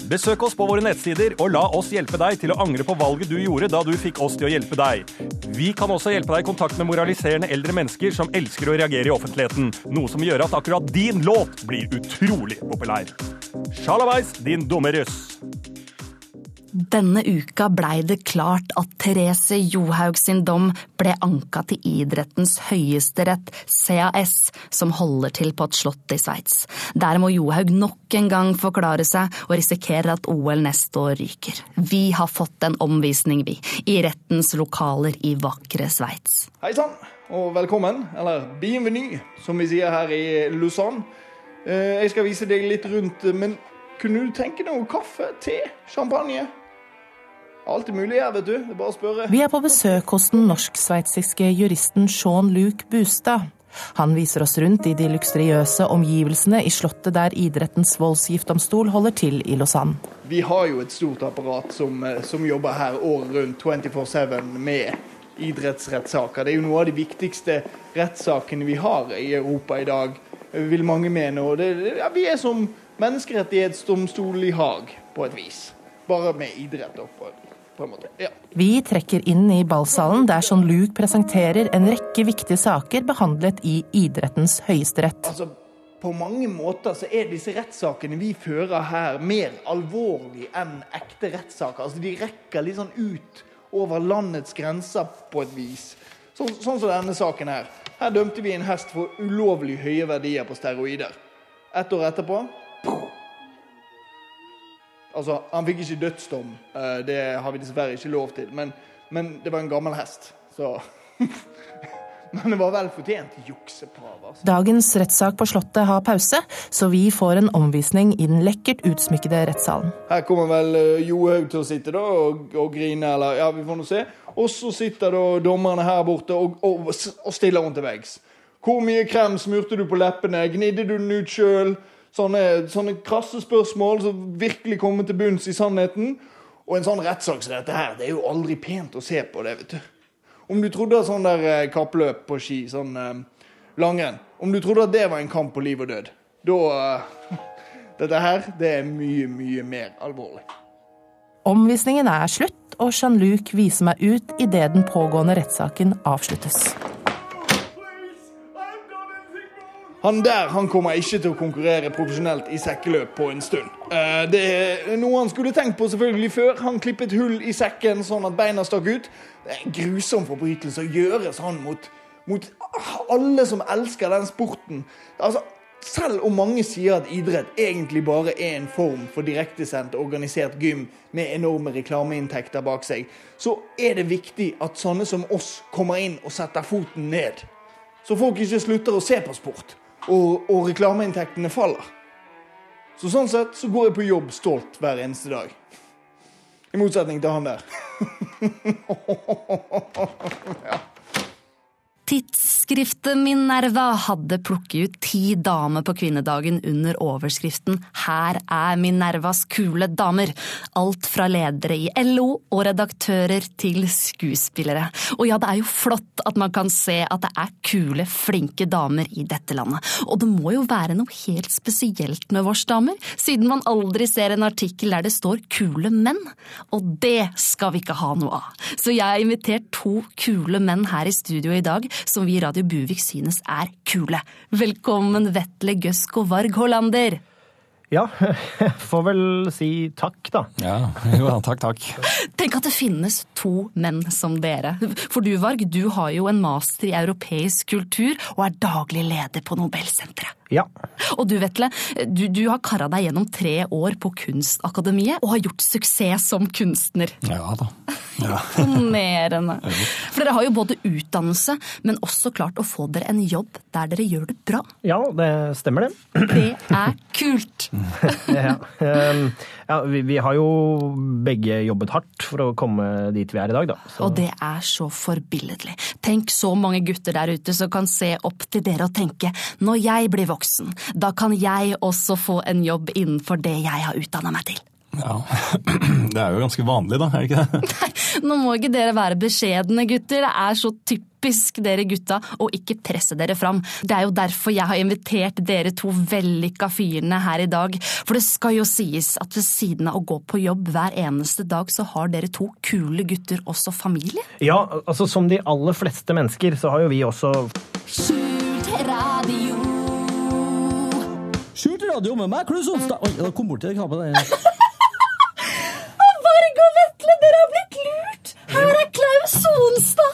Besøk oss på våre nettsider, og la oss hjelpe deg til å angre på valget du gjorde da du fikk oss til å hjelpe deg. Vi kan også hjelpe deg i kontakt med moraliserende eldre mennesker som elsker å reagere i offentligheten, noe som gjør at akkurat din låt blir utrolig populær. Sjalabais, din dumme russ. Denne uka blei det klart at Therese Johaug sin dom ble anka til idrettens høyesterett, CAS, som holder til på et slott i Sveits. Der må Johaug nok en gang forklare seg, og risikerer at OL neste år ryker. Vi har fått en omvisning, vi, i rettens lokaler i vakre Sveits. Hei sann, og velkommen, eller bienvenue, som vi sier her i Lausanne. Eh, Jeg skal vise deg litt rundt, men kunne du tenke deg noe kaffe, te, champagne? Alt er mulig her, vet du. Det er bare å spørre. Vi er på besøk hos den norsk-sveitsiske juristen Jean-Luc Bustad. Han viser oss rundt i de luksuriøse omgivelsene i slottet der idrettens voldsgiftdomstol holder til i Lausanne. Vi har jo et stort apparat som, eh, som jobber her året rundt 24-7 med idrettsrettssaker. Det er jo noe av de viktigste rettssakene vi har i Europa i dag, vil mange mene. Og det, ja, vi er som menneskerettighetsdomstol i Haag, på et vis. Bare med idrett, da, på, en måte. Ja. Vi trekker inn i ballsalen der Jean-Luc presenterer en rekke viktige saker behandlet i idrettens høyesterett. Altså, på mange måter så er disse rettssakene vi fører her, mer alvorlig enn ekte rettssaker. Altså, de rekker litt sånn ut over landets grenser på et vis. Sånn, sånn som denne saken her. Her dømte vi en hest for ulovlig høye verdier på steroider. Ett år etterpå Altså, han fikk ikke dødsdom. eh, Det har vi dessverre ikke lov til. Men, men det var en gammel hest, så Men det var vel fortjent jukseprav, altså. Dagens rettssak på Slottet har pause, så vi får en omvisning i den lekkert utsmykkede rettssalen. Her kommer vel eh, Johaug til å sitte da og, og grine, eller ja, vi får nå se. Og så sitter da dommerne her borte og, og, og stiller henne til veggs. Hvor mye krem smurte du på leppene? Gnidde du den ut sjøl? Sånne, sånne krasse spørsmål som virkelig kommer til bunns i sannheten. Og en sånn rettssak som dette her, det er jo aldri pent å se på det, vet du. Om du trodde at sånn der eh, kappløp på ski, sånn eh, langrenn Om du trodde at det var en kamp på liv og død, da eh, Dette her, det er mye, mye mer alvorlig. Omvisningen er slutt, og Jean-Luc viser meg ut idet den pågående rettssaken avsluttes. Han der han kommer ikke til å konkurrere profesjonelt i sekkeløp på en stund. Eh, Det er noe han skulle tenkt på selvfølgelig før. Han klippet hull i sekken sånn at beina stakk ut. Det er en grusom forbrytelse å gjøre sånn mot, mot alle som elsker den sporten. Altså, selv om mange sier at idrett egentlig bare er en form for direktesendt organisert gym med enorme reklameinntekter bak seg, så er det viktig at sånne som oss kommer inn og setter foten ned. Så folk ikke slutter å se på sport, og, og reklameinntektene faller. Så sånn sett så går jeg på jobb stolt hver eneste dag. I motsetning til han der. Tidsskriftet Minerva hadde plukket ut ti damer på kvinnedagen under overskriften Her er Minervas kule damer. Alt fra ledere i LO og redaktører til skuespillere. Og ja, det er jo flott at man kan se at det er kule, flinke damer i dette landet. Og det må jo være noe helt spesielt med vårs damer, siden man aldri ser en artikkel der det står kule menn. Og det skal vi ikke ha noe av. Så jeg har invitert to kule menn her i studio i dag som vi i Radio Buvik synes er kule. Velkommen Vetle Gøsko Varg Hollander. Ja, jeg får vel si takk, da. Ja, jo, takk, takk. Tenk at det finnes to menn som dere. For du, Varg, du har jo en master i europeisk kultur og er daglig leder på Nobelsenteret. Ja. Og du, Vetle, du, du har kara deg gjennom tre år på Kunstakademiet og har gjort suksess som kunstner. Ja da. Imponerende. For dere har jo både utdannelse, men også klart å få dere en jobb der dere gjør det bra. Ja, det stemmer det. Det er kult! ja. Um, ja, vi, vi har jo begge jobbet hardt for å komme dit vi er i dag, da. Så. Og det er så forbilledlig. Tenk så mange gutter der ute som kan se opp til dere og tenke når jeg blir voksen, da kan jeg også få en jobb innenfor det jeg har utdanna meg til. Ja, Det er jo ganske vanlig, da, er det ikke det? Nei, Nå må ikke dere være beskjedne, gutter. Det er så typisk dere gutta å ikke presse dere fram. Det er jo derfor jeg har invitert dere to vellykka fyrene her i dag. For det skal jo sies at ved siden av å gå på jobb hver eneste dag, så har dere to kule gutter også familie. Ja, altså som de aller fleste mennesker, så har jo vi også radio med meg, Klaus Onsdag. Oi, da kom borti knappen. Varg og Vetle, dere har blitt lurt! Her er Klaus Sonstad!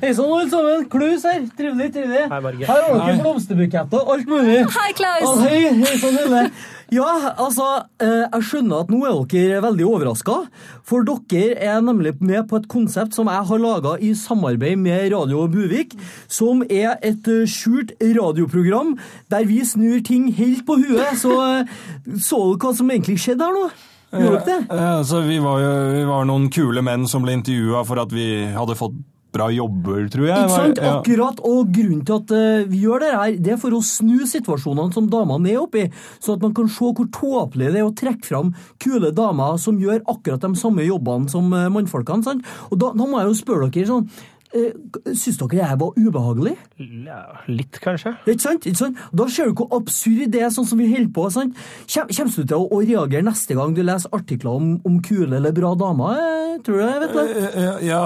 Hei sann, alle sammen. Klaus her. Trivelig, trivelig. Her har dere blomsterbuketter og alt mulig. Hei, Klaus. Og hei, hei sann. Ja, altså, eh, jeg skjønner at nå er dere veldig overraska. For dere er nemlig med på et konsept som jeg har laga i samarbeid med Radio Buvik. Som er et eh, skjult radioprogram der vi snur ting helt på huet. Så eh, så dere hva som egentlig skjedde her nå? Gjorde dere det? Ja, altså, vi var jo vi var noen kule menn som ble intervjua for at vi hadde fått bra jobber, tror jeg. Ikke sant? Akkurat, og grunnen til at eh, vi gjør det her, det er for å snu situasjonene som damene er oppi, så at man kan se hvor tåpelig det er å trekke fram kule damer som gjør akkurat de samme jobbene som eh, mannfolkene. sant? Og da, da må jeg jo spørre dere sånn, Syns dere jeg var ubehagelig? ja, litt, kanskje. Ikke sant? Ikke sant? Da ser du hvor absurd det er, sånn som vi holder på. sant? Kommer du til å, å reagere neste gang du leser artikler om, om kule eller bra damer? eh, Tror du det? vet du? Ja, ja, ja,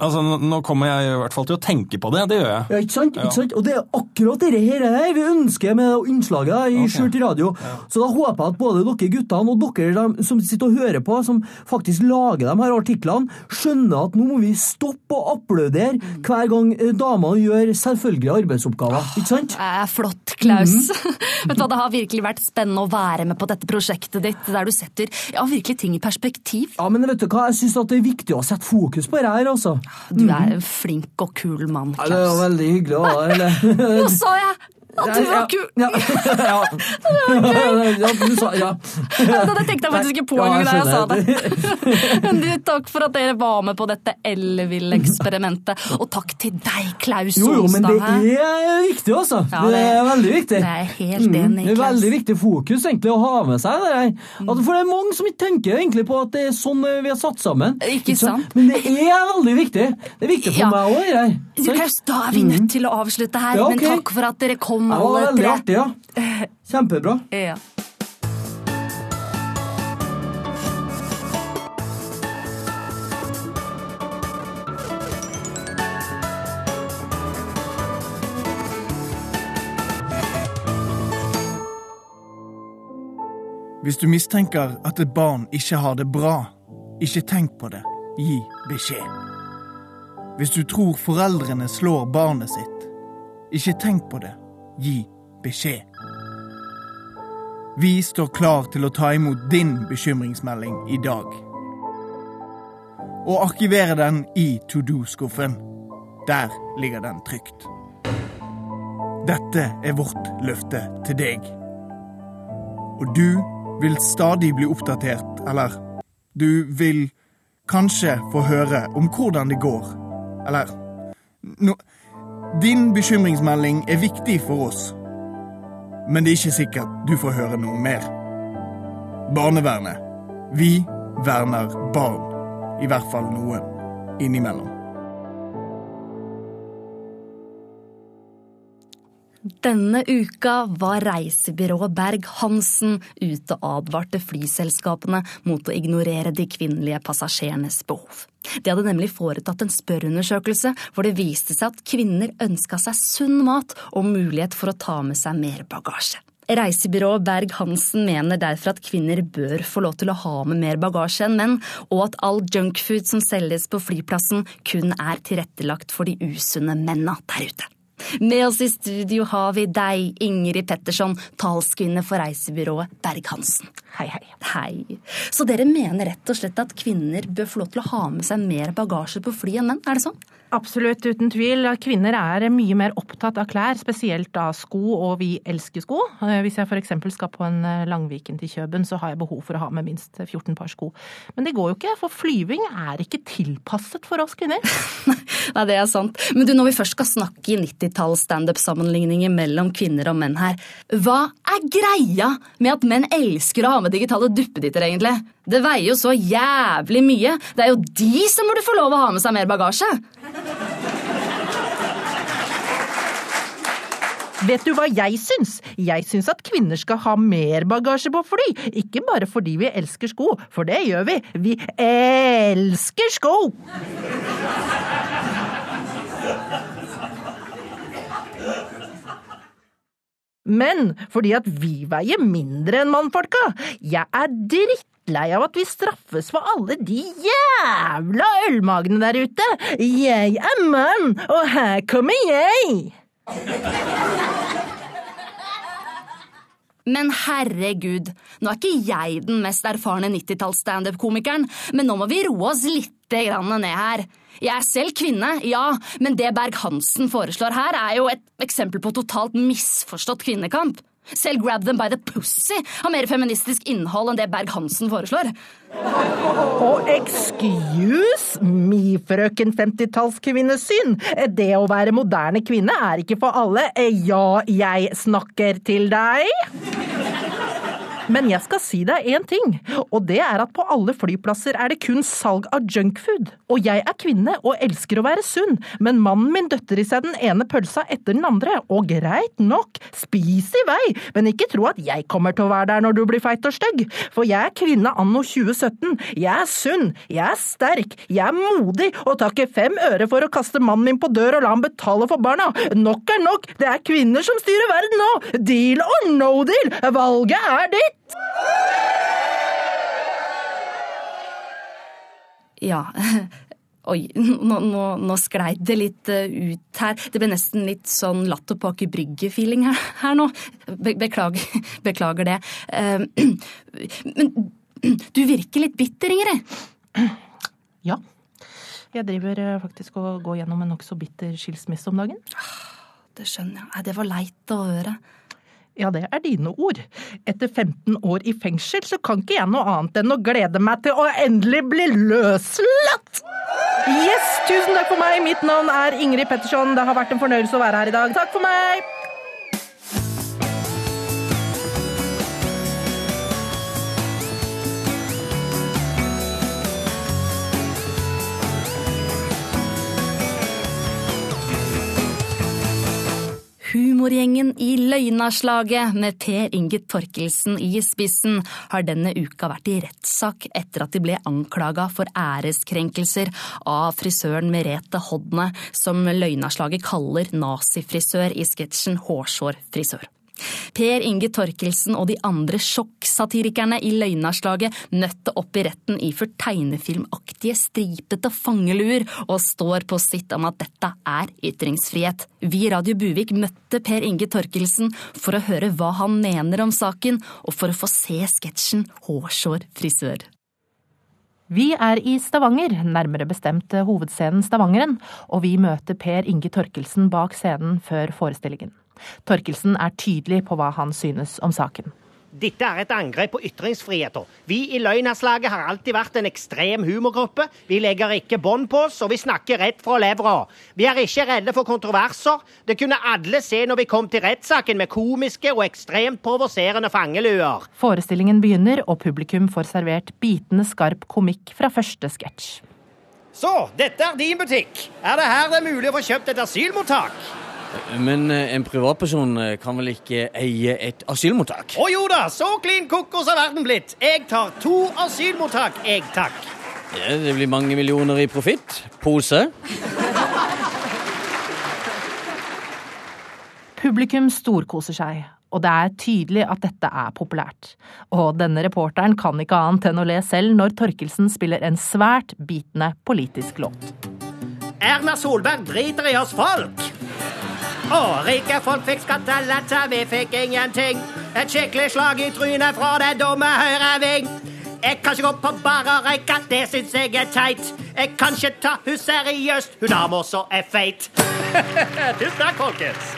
altså nå- kommer jeg i hvert fall til å tenke på det. Det gjør jeg. Ja, ikke sant? Ikke sant? Og det er akkurat dette her, her vi ønsker med innslaget i i Skjult radio. Så da håper jeg at både dere guttene og dere de, som sitter og hører på, som faktisk lager de her artiklene, skjønner at nå må vi stoppe å applaudere hver gang eh, damene gjør selvfølgelige arbeidsoppgaver. Ikke sant? Det er flott, Klaus. Vet du hva, Det har virkelig vært spennende å være med på dette prosjektet ditt, der du setter ja, virkelig ting i perspektiv. Ja, men vet du hva? Jeg syns det er viktig å sette fokus på det her, altså. Du er en flink og kul mann, Klaus. Ja, det jo veldig hyggelig å ha deg. Nå sa jeg at du var kul! Ja, ja. ja, du sa, ja. Det tenkte jeg faktisk ikke på engang da jeg sa det. Men du, takk for at dere var med på dette Ellevill-eksperimentet. Og takk til deg, Klaus Jo, jo, men det er viktig, altså. Ja, det, er veldig viktig. det er helt enig Klaus. Det er veldig viktig fokus egentlig å ha med seg det der. Altså, for det er mange som ikke tenker egentlig på at det er sånn eh, vi har satt sammen. Ikke sant? Men det er veldig viktig. Det er viktig for meg òg, det der. Klaus, da er vi nødt til å avslutte her, men takk for at dere kom, Det var alle veldig artig, ja. Kjempebra. Ja. Hvis du mistenker at et barn ikke har det bra, ikke tenk på det. Gi beskjed. Hvis du tror foreldrene slår barnet sitt, ikke tenk på det. Gi beskjed. Vi står klar til å ta imot din bekymringsmelding i dag. Og arkivere den i to do-skuffen. Der ligger den trygt. Dette er vårt løfte til deg. Og du vil stadig bli oppdatert, eller du vil kanskje få høre om hvordan det går. Eller no, Din bekymringsmelding er viktig for oss, men det er ikke sikkert du får høre noe mer. Barnevernet. Vi verner barn. I hvert fall noen. Innimellom. Denne uka var reisebyrået Berg-Hansen ute og advarte flyselskapene mot å ignorere de kvinnelige passasjerenes behov. De hadde nemlig foretatt en spørreundersøkelse hvor det viste seg at kvinner ønska seg sunn mat og mulighet for å ta med seg mer bagasje. Reisebyrået Berg-Hansen mener derfor at kvinner bør få lov til å ha med mer bagasje enn menn, og at all junkfood som selges på flyplassen kun er tilrettelagt for de usunne menna der ute. Med oss i studio har vi deg, Ingrid Petterson, talskvinne for reisebyrået Berg-Hansen. Hei, hei. Hei. Så dere mener rett og slett at kvinner bør få lov til å ha med seg mer bagasje på fly enn menn, er det sånn? Absolutt, uten tvil. Kvinner er mye mer opptatt av klær, spesielt av sko, og vi elsker sko. Eh, Hvis jeg f.eks. skal på en eh, Langviken til Kjøben, så har jeg behov for å ha med minst 14 par sko. Men det går jo ikke, for flyving er ikke tilpasset for oss kvinner. Nei, det er sant. Men du, når vi først skal snakke i 90-talls standup-sammenligninger mellom kvinner og menn her, hva er greia med at menn elsker å ha med digitale duppeditter, egentlig? Det veier jo så jævlig mye. Det er jo de som burde få lov å ha med seg mer bagasje. Vet du hva jeg syns? Jeg syns at kvinner skal ha mer bagasje på fly. Ikke bare fordi vi elsker sko, for det gjør vi. Vi elsker sko! Men fordi at vi veier mindre enn mannfolka. Jeg er drittlei av at vi straffes for alle de jævla ølmagene der ute. Jeg er mann, og her kommer jeg! Men herregud, nå er ikke jeg den mest erfarne 90-talls-standup-komikeren, men nå må vi roe oss litt grann ned her. Jeg er selv kvinne, ja, men det Berg-Hansen foreslår her, er jo et eksempel på totalt misforstått kvinnekamp. Selv Grab Them by the Pussy har mer feministisk innhold enn det Berg-Hansen foreslår. Og excuse me, frøken 50-tallskvinnesyn. Det å være moderne kvinne er ikke for alle. Ja, jeg snakker til deg. Men jeg skal si deg én ting, og det er at på alle flyplasser er det kun salg av junkfood. Og jeg er kvinne og elsker å være sunn, men mannen min døtter i seg den ene pølsa etter den andre, og greit nok, spis i vei, men ikke tro at jeg kommer til å være der når du blir feit og stygg, for jeg er kvinne anno 2017, jeg er sunn, jeg er sterk, jeg er modig og tar ikke fem øre for å kaste mannen min på dør og la han betale for barna. Nok er nok, det er kvinner som styrer verden nå! Deal or no deal, valget er ditt! Ja, oi, nå, nå, nå sklei det litt eh, ut her. Det ble nesten litt sånn Latter på Aker Brygge-feeling her, her nå. Be beklager, beklager det. Eh, Men du virker litt bitter, Ingrid. Ja. Jeg driver eh, faktisk og går gjennom en nokså bitter skilsmisse om dagen. Det skjønner jeg. Det var leit å høre. Ja, det er dine ord. Etter 15 år i fengsel så kan ikke jeg noe annet enn å glede meg til å endelig bli løslatt! Yes, tusen takk for meg. Mitt navn er Ingrid Petterson. Det har vært en fornøyelse å være her i dag. Takk for meg! Humorgjengen i Løgnaslaget med Per Inge Torkelsen i spissen har denne uka vært i rettssak etter at de ble anklaga for æreskrenkelser av frisøren Merete Hodne, som Løgnaslaget kaller nazifrisør i sketsjen Hårsårfrisør. Per Inge Torkelsen og de andre sjokksatirikerne i løgnarslaget møtte opp i retten iført tegnefilmaktige stripete fangeluer og står på sitt om at dette er ytringsfrihet. Vi i Radio Buvik møtte Per Inge Torkelsen for å høre hva han mener om saken, og for å få se sketsjen Hårsår frisør. Vi er i Stavanger, nærmere bestemt hovedscenen Stavangeren, og vi møter Per Inge Torkelsen bak scenen før forestillingen. Torkelsen er tydelig på hva han synes om saken. Dette er et angrep på ytringsfriheten. Vi i Løgnaslaget har alltid vært en ekstrem humorgruppe. Vi legger ikke bånd på oss, og vi snakker rett fra levra. Vi er ikke redde for kontroverser. Det kunne alle se når vi kom til rettssaken med komiske og ekstremt provoserende fangeluer. Forestillingen begynner, og publikum får servert bitende skarp komikk fra første sketsj. Så, dette er din butikk. Er det her det er mulig å få kjøpt et asylmottak? Men eh, en privatperson eh, kan vel ikke eie et asylmottak? Å jo da, så klin kokos har verden blitt. Jeg tar to asylmottak, jeg takk. Ja, det blir mange millioner i profitt. Pose. Publikum storkoser seg, og det er tydelig at dette er populært. Og denne reporteren kan ikke annet enn å le selv når Torkelsen spiller en svært bitende politisk låt. Erna Solberg driter i oss folk. Å, rike folk fikk skattelette, vi fikk ingenting. Et skikkelig slag i trynet fra det dumme høyreving. Jeg kan ikke gå på bar og røyke, det syns jeg er teit. Jeg kan ikke ta hun seriøst, hun dama også er feit. Tusen takk, folkens.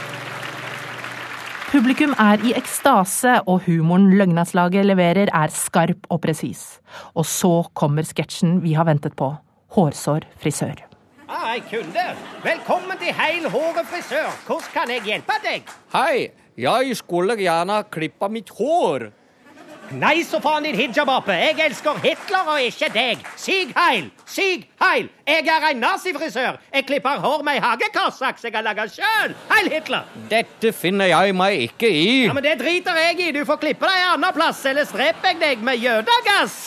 Publikum er i ekstase, og humoren Løgnaslaget leverer er skarp og presis. Og så kommer sketsjen vi har ventet på. Hårsår frisør. Hei, kunde. Velkommen til Heil Håret frisør. Hvordan kan jeg hjelpe deg? Hei, jeg skulle gjerne klippe mitt hår. Nei, så faen din hijabape. Jeg elsker Hitler og ikke deg. Sig heil! Sig heil! Jeg er en nazifrisør. Jeg klipper hår med hagekassaks jeg har laga sjøl. Heil Hitler! Dette finner jeg meg ikke i. Ja, men Det driter jeg i. Du får klippe deg en annen plass, ellers dreper jeg deg med jødegass.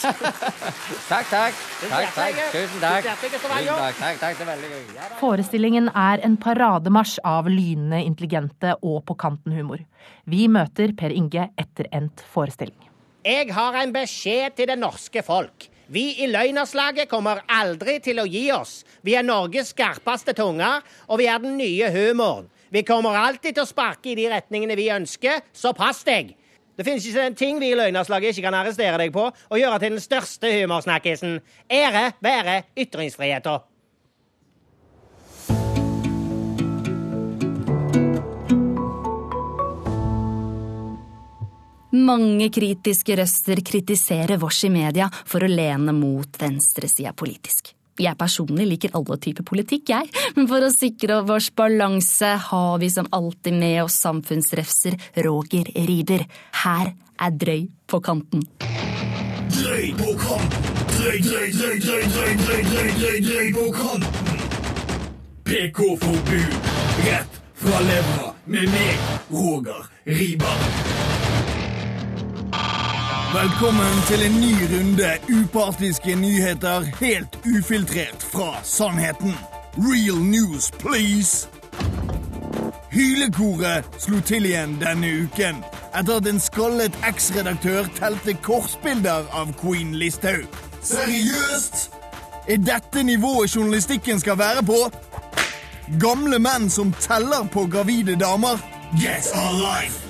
Takk, takk. Takk, takk. Tusen takk. Takk, takk, takk. Det er veldig gøy. Ja. Forestillingen er en parademarsj av lynende intelligente og på kanten-humor. Vi møter Per Inge etter endt forestilling. Jeg har en beskjed til det norske folk. Vi i Løgnerslaget kommer aldri til å gi oss. Vi er Norges skarpeste tunger, og vi er den nye humoren. Vi kommer alltid til å sparke i de retningene vi ønsker, så pass deg. Det finnes ikke en ting vi i Løgnerslaget ikke kan arrestere deg på og gjøre til den største humorsnakkisen. Ære være ytringsfriheten. Mange kritiske røster kritiserer vårs i media for å lene mot venstresida politisk. Jeg personlig liker alle typer politikk, jeg, men for å sikre vår balanse har vi som alltid med oss samfunnsrefser Roger Riiber. Her er Drøy på kanten. Drøy på kanten. Drøy, drøy, drøy, drøy, drøy, drøy, drøy, drøy, drøy på kanten. PK-forbud. Rett fra levra med meg, Roger Riiber. Velkommen til en ny runde upartiske nyheter helt ufiltrert fra sannheten. Real news, please! Hylekoret slo til igjen denne uken etter at en skallet eks-redaktør telte korsbilder av Queen Listhaug. Seriøst? Er dette nivået journalistikken skal være på? Gamle menn som teller på gravide damer? Yes, our life!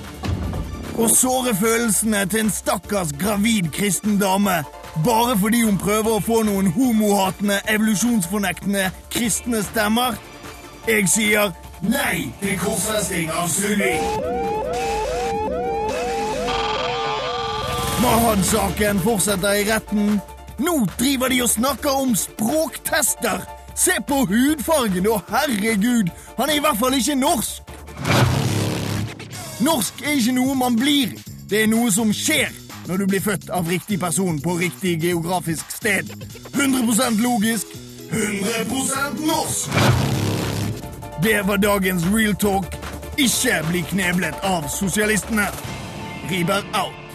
Og såre følelsene til en stakkars gravid kristen dame bare fordi hun prøver å få noen homohatende, evolusjonsfornektende kristne stemmer? Jeg sier nei til korsfesting av Sunni. Mahad-saken fortsetter i retten. Nå driver de og snakker om språktester. Se på hudfargen, og herregud, han er i hvert fall ikke norsk. Norsk er ikke noe man blir. Det er noe som skjer når du blir født av riktig person på riktig geografisk sted. 100% logisk, 100 norsk. Det var dagens real talk. Ikke bli kneblet av sosialistene. Riber out.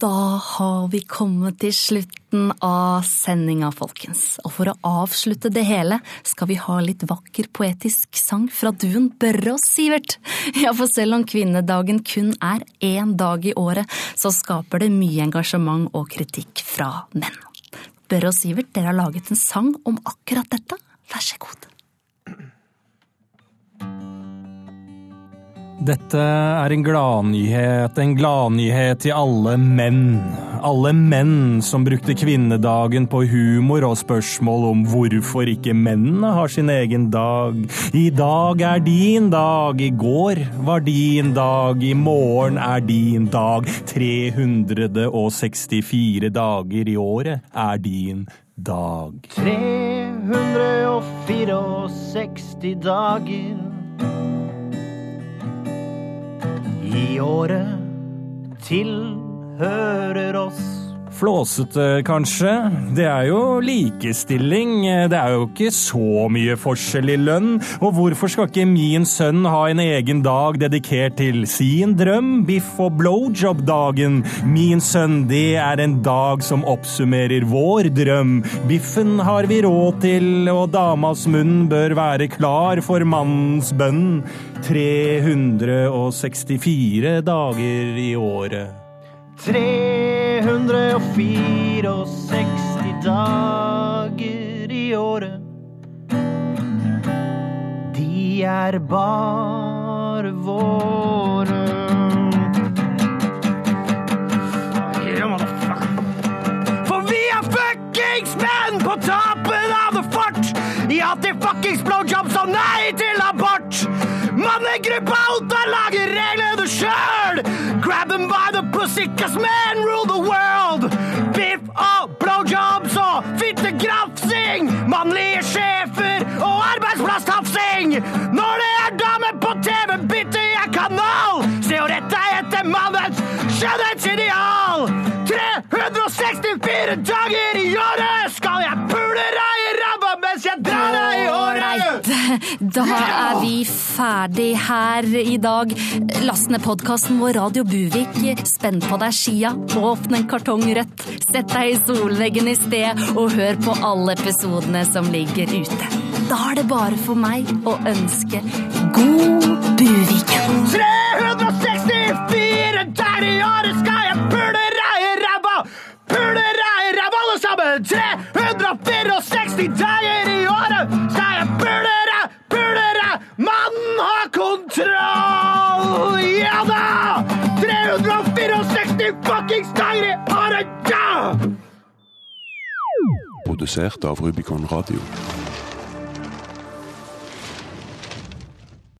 Da har vi kommet til slutten av sendinga, folkens. Og for å avslutte det hele, skal vi ha litt vakker poetisk sang fra duen Børre og Sivert. Ja, for selv om kvinnedagen kun er én dag i året, så skaper det mye engasjement og kritikk fra menn. Børre og Sivert, dere har laget en sang om akkurat dette. Vær så god. Dette er en gladnyhet, en gladnyhet til alle menn. Alle menn som brukte kvinnedagen på humor og spørsmål om hvorfor ikke mennene har sin egen dag. I dag er din dag, i går var din dag, i morgen er din dag. 364 dager i året er din dag. 364 dager i året tilhører oss. Flåsete, kanskje? Det er jo likestilling. Det er jo ikke så mye forskjell i lønn. Og hvorfor skal ikke min sønn ha en egen dag dedikert til sin drøm? Biff og blowjob-dagen. Min sønn, det er en dag som oppsummerer vår drøm. Biffen har vi råd til, og damas munn bør være klar for mannens bønn. 364 dager i året. 364 dager i året De er bare våre. For vi er fuckings menn på toppen av the fort! Ja, til fuckings blowjobs og nei til abort! Mannegruppa Alta lager reglene sjøl! Grab them by the pussy, cause da er vi ferdig her i dag. Last ned podkasten vår Radio Buvik. Spenn på deg skia, åpne en kartong rødt, sett deg i solveggen i sted, og hør på alle episodene som ligger ute. Da er det bare for meg å ønske god Buvik. 364 dager i året skal jeg pule deg i ræva! Pule deg i ræva, alle sammen! 364 dager i året skal jeg pule kontroll! Ja da! 364 fuckings dager i året! Produsert av Rubicon Radio.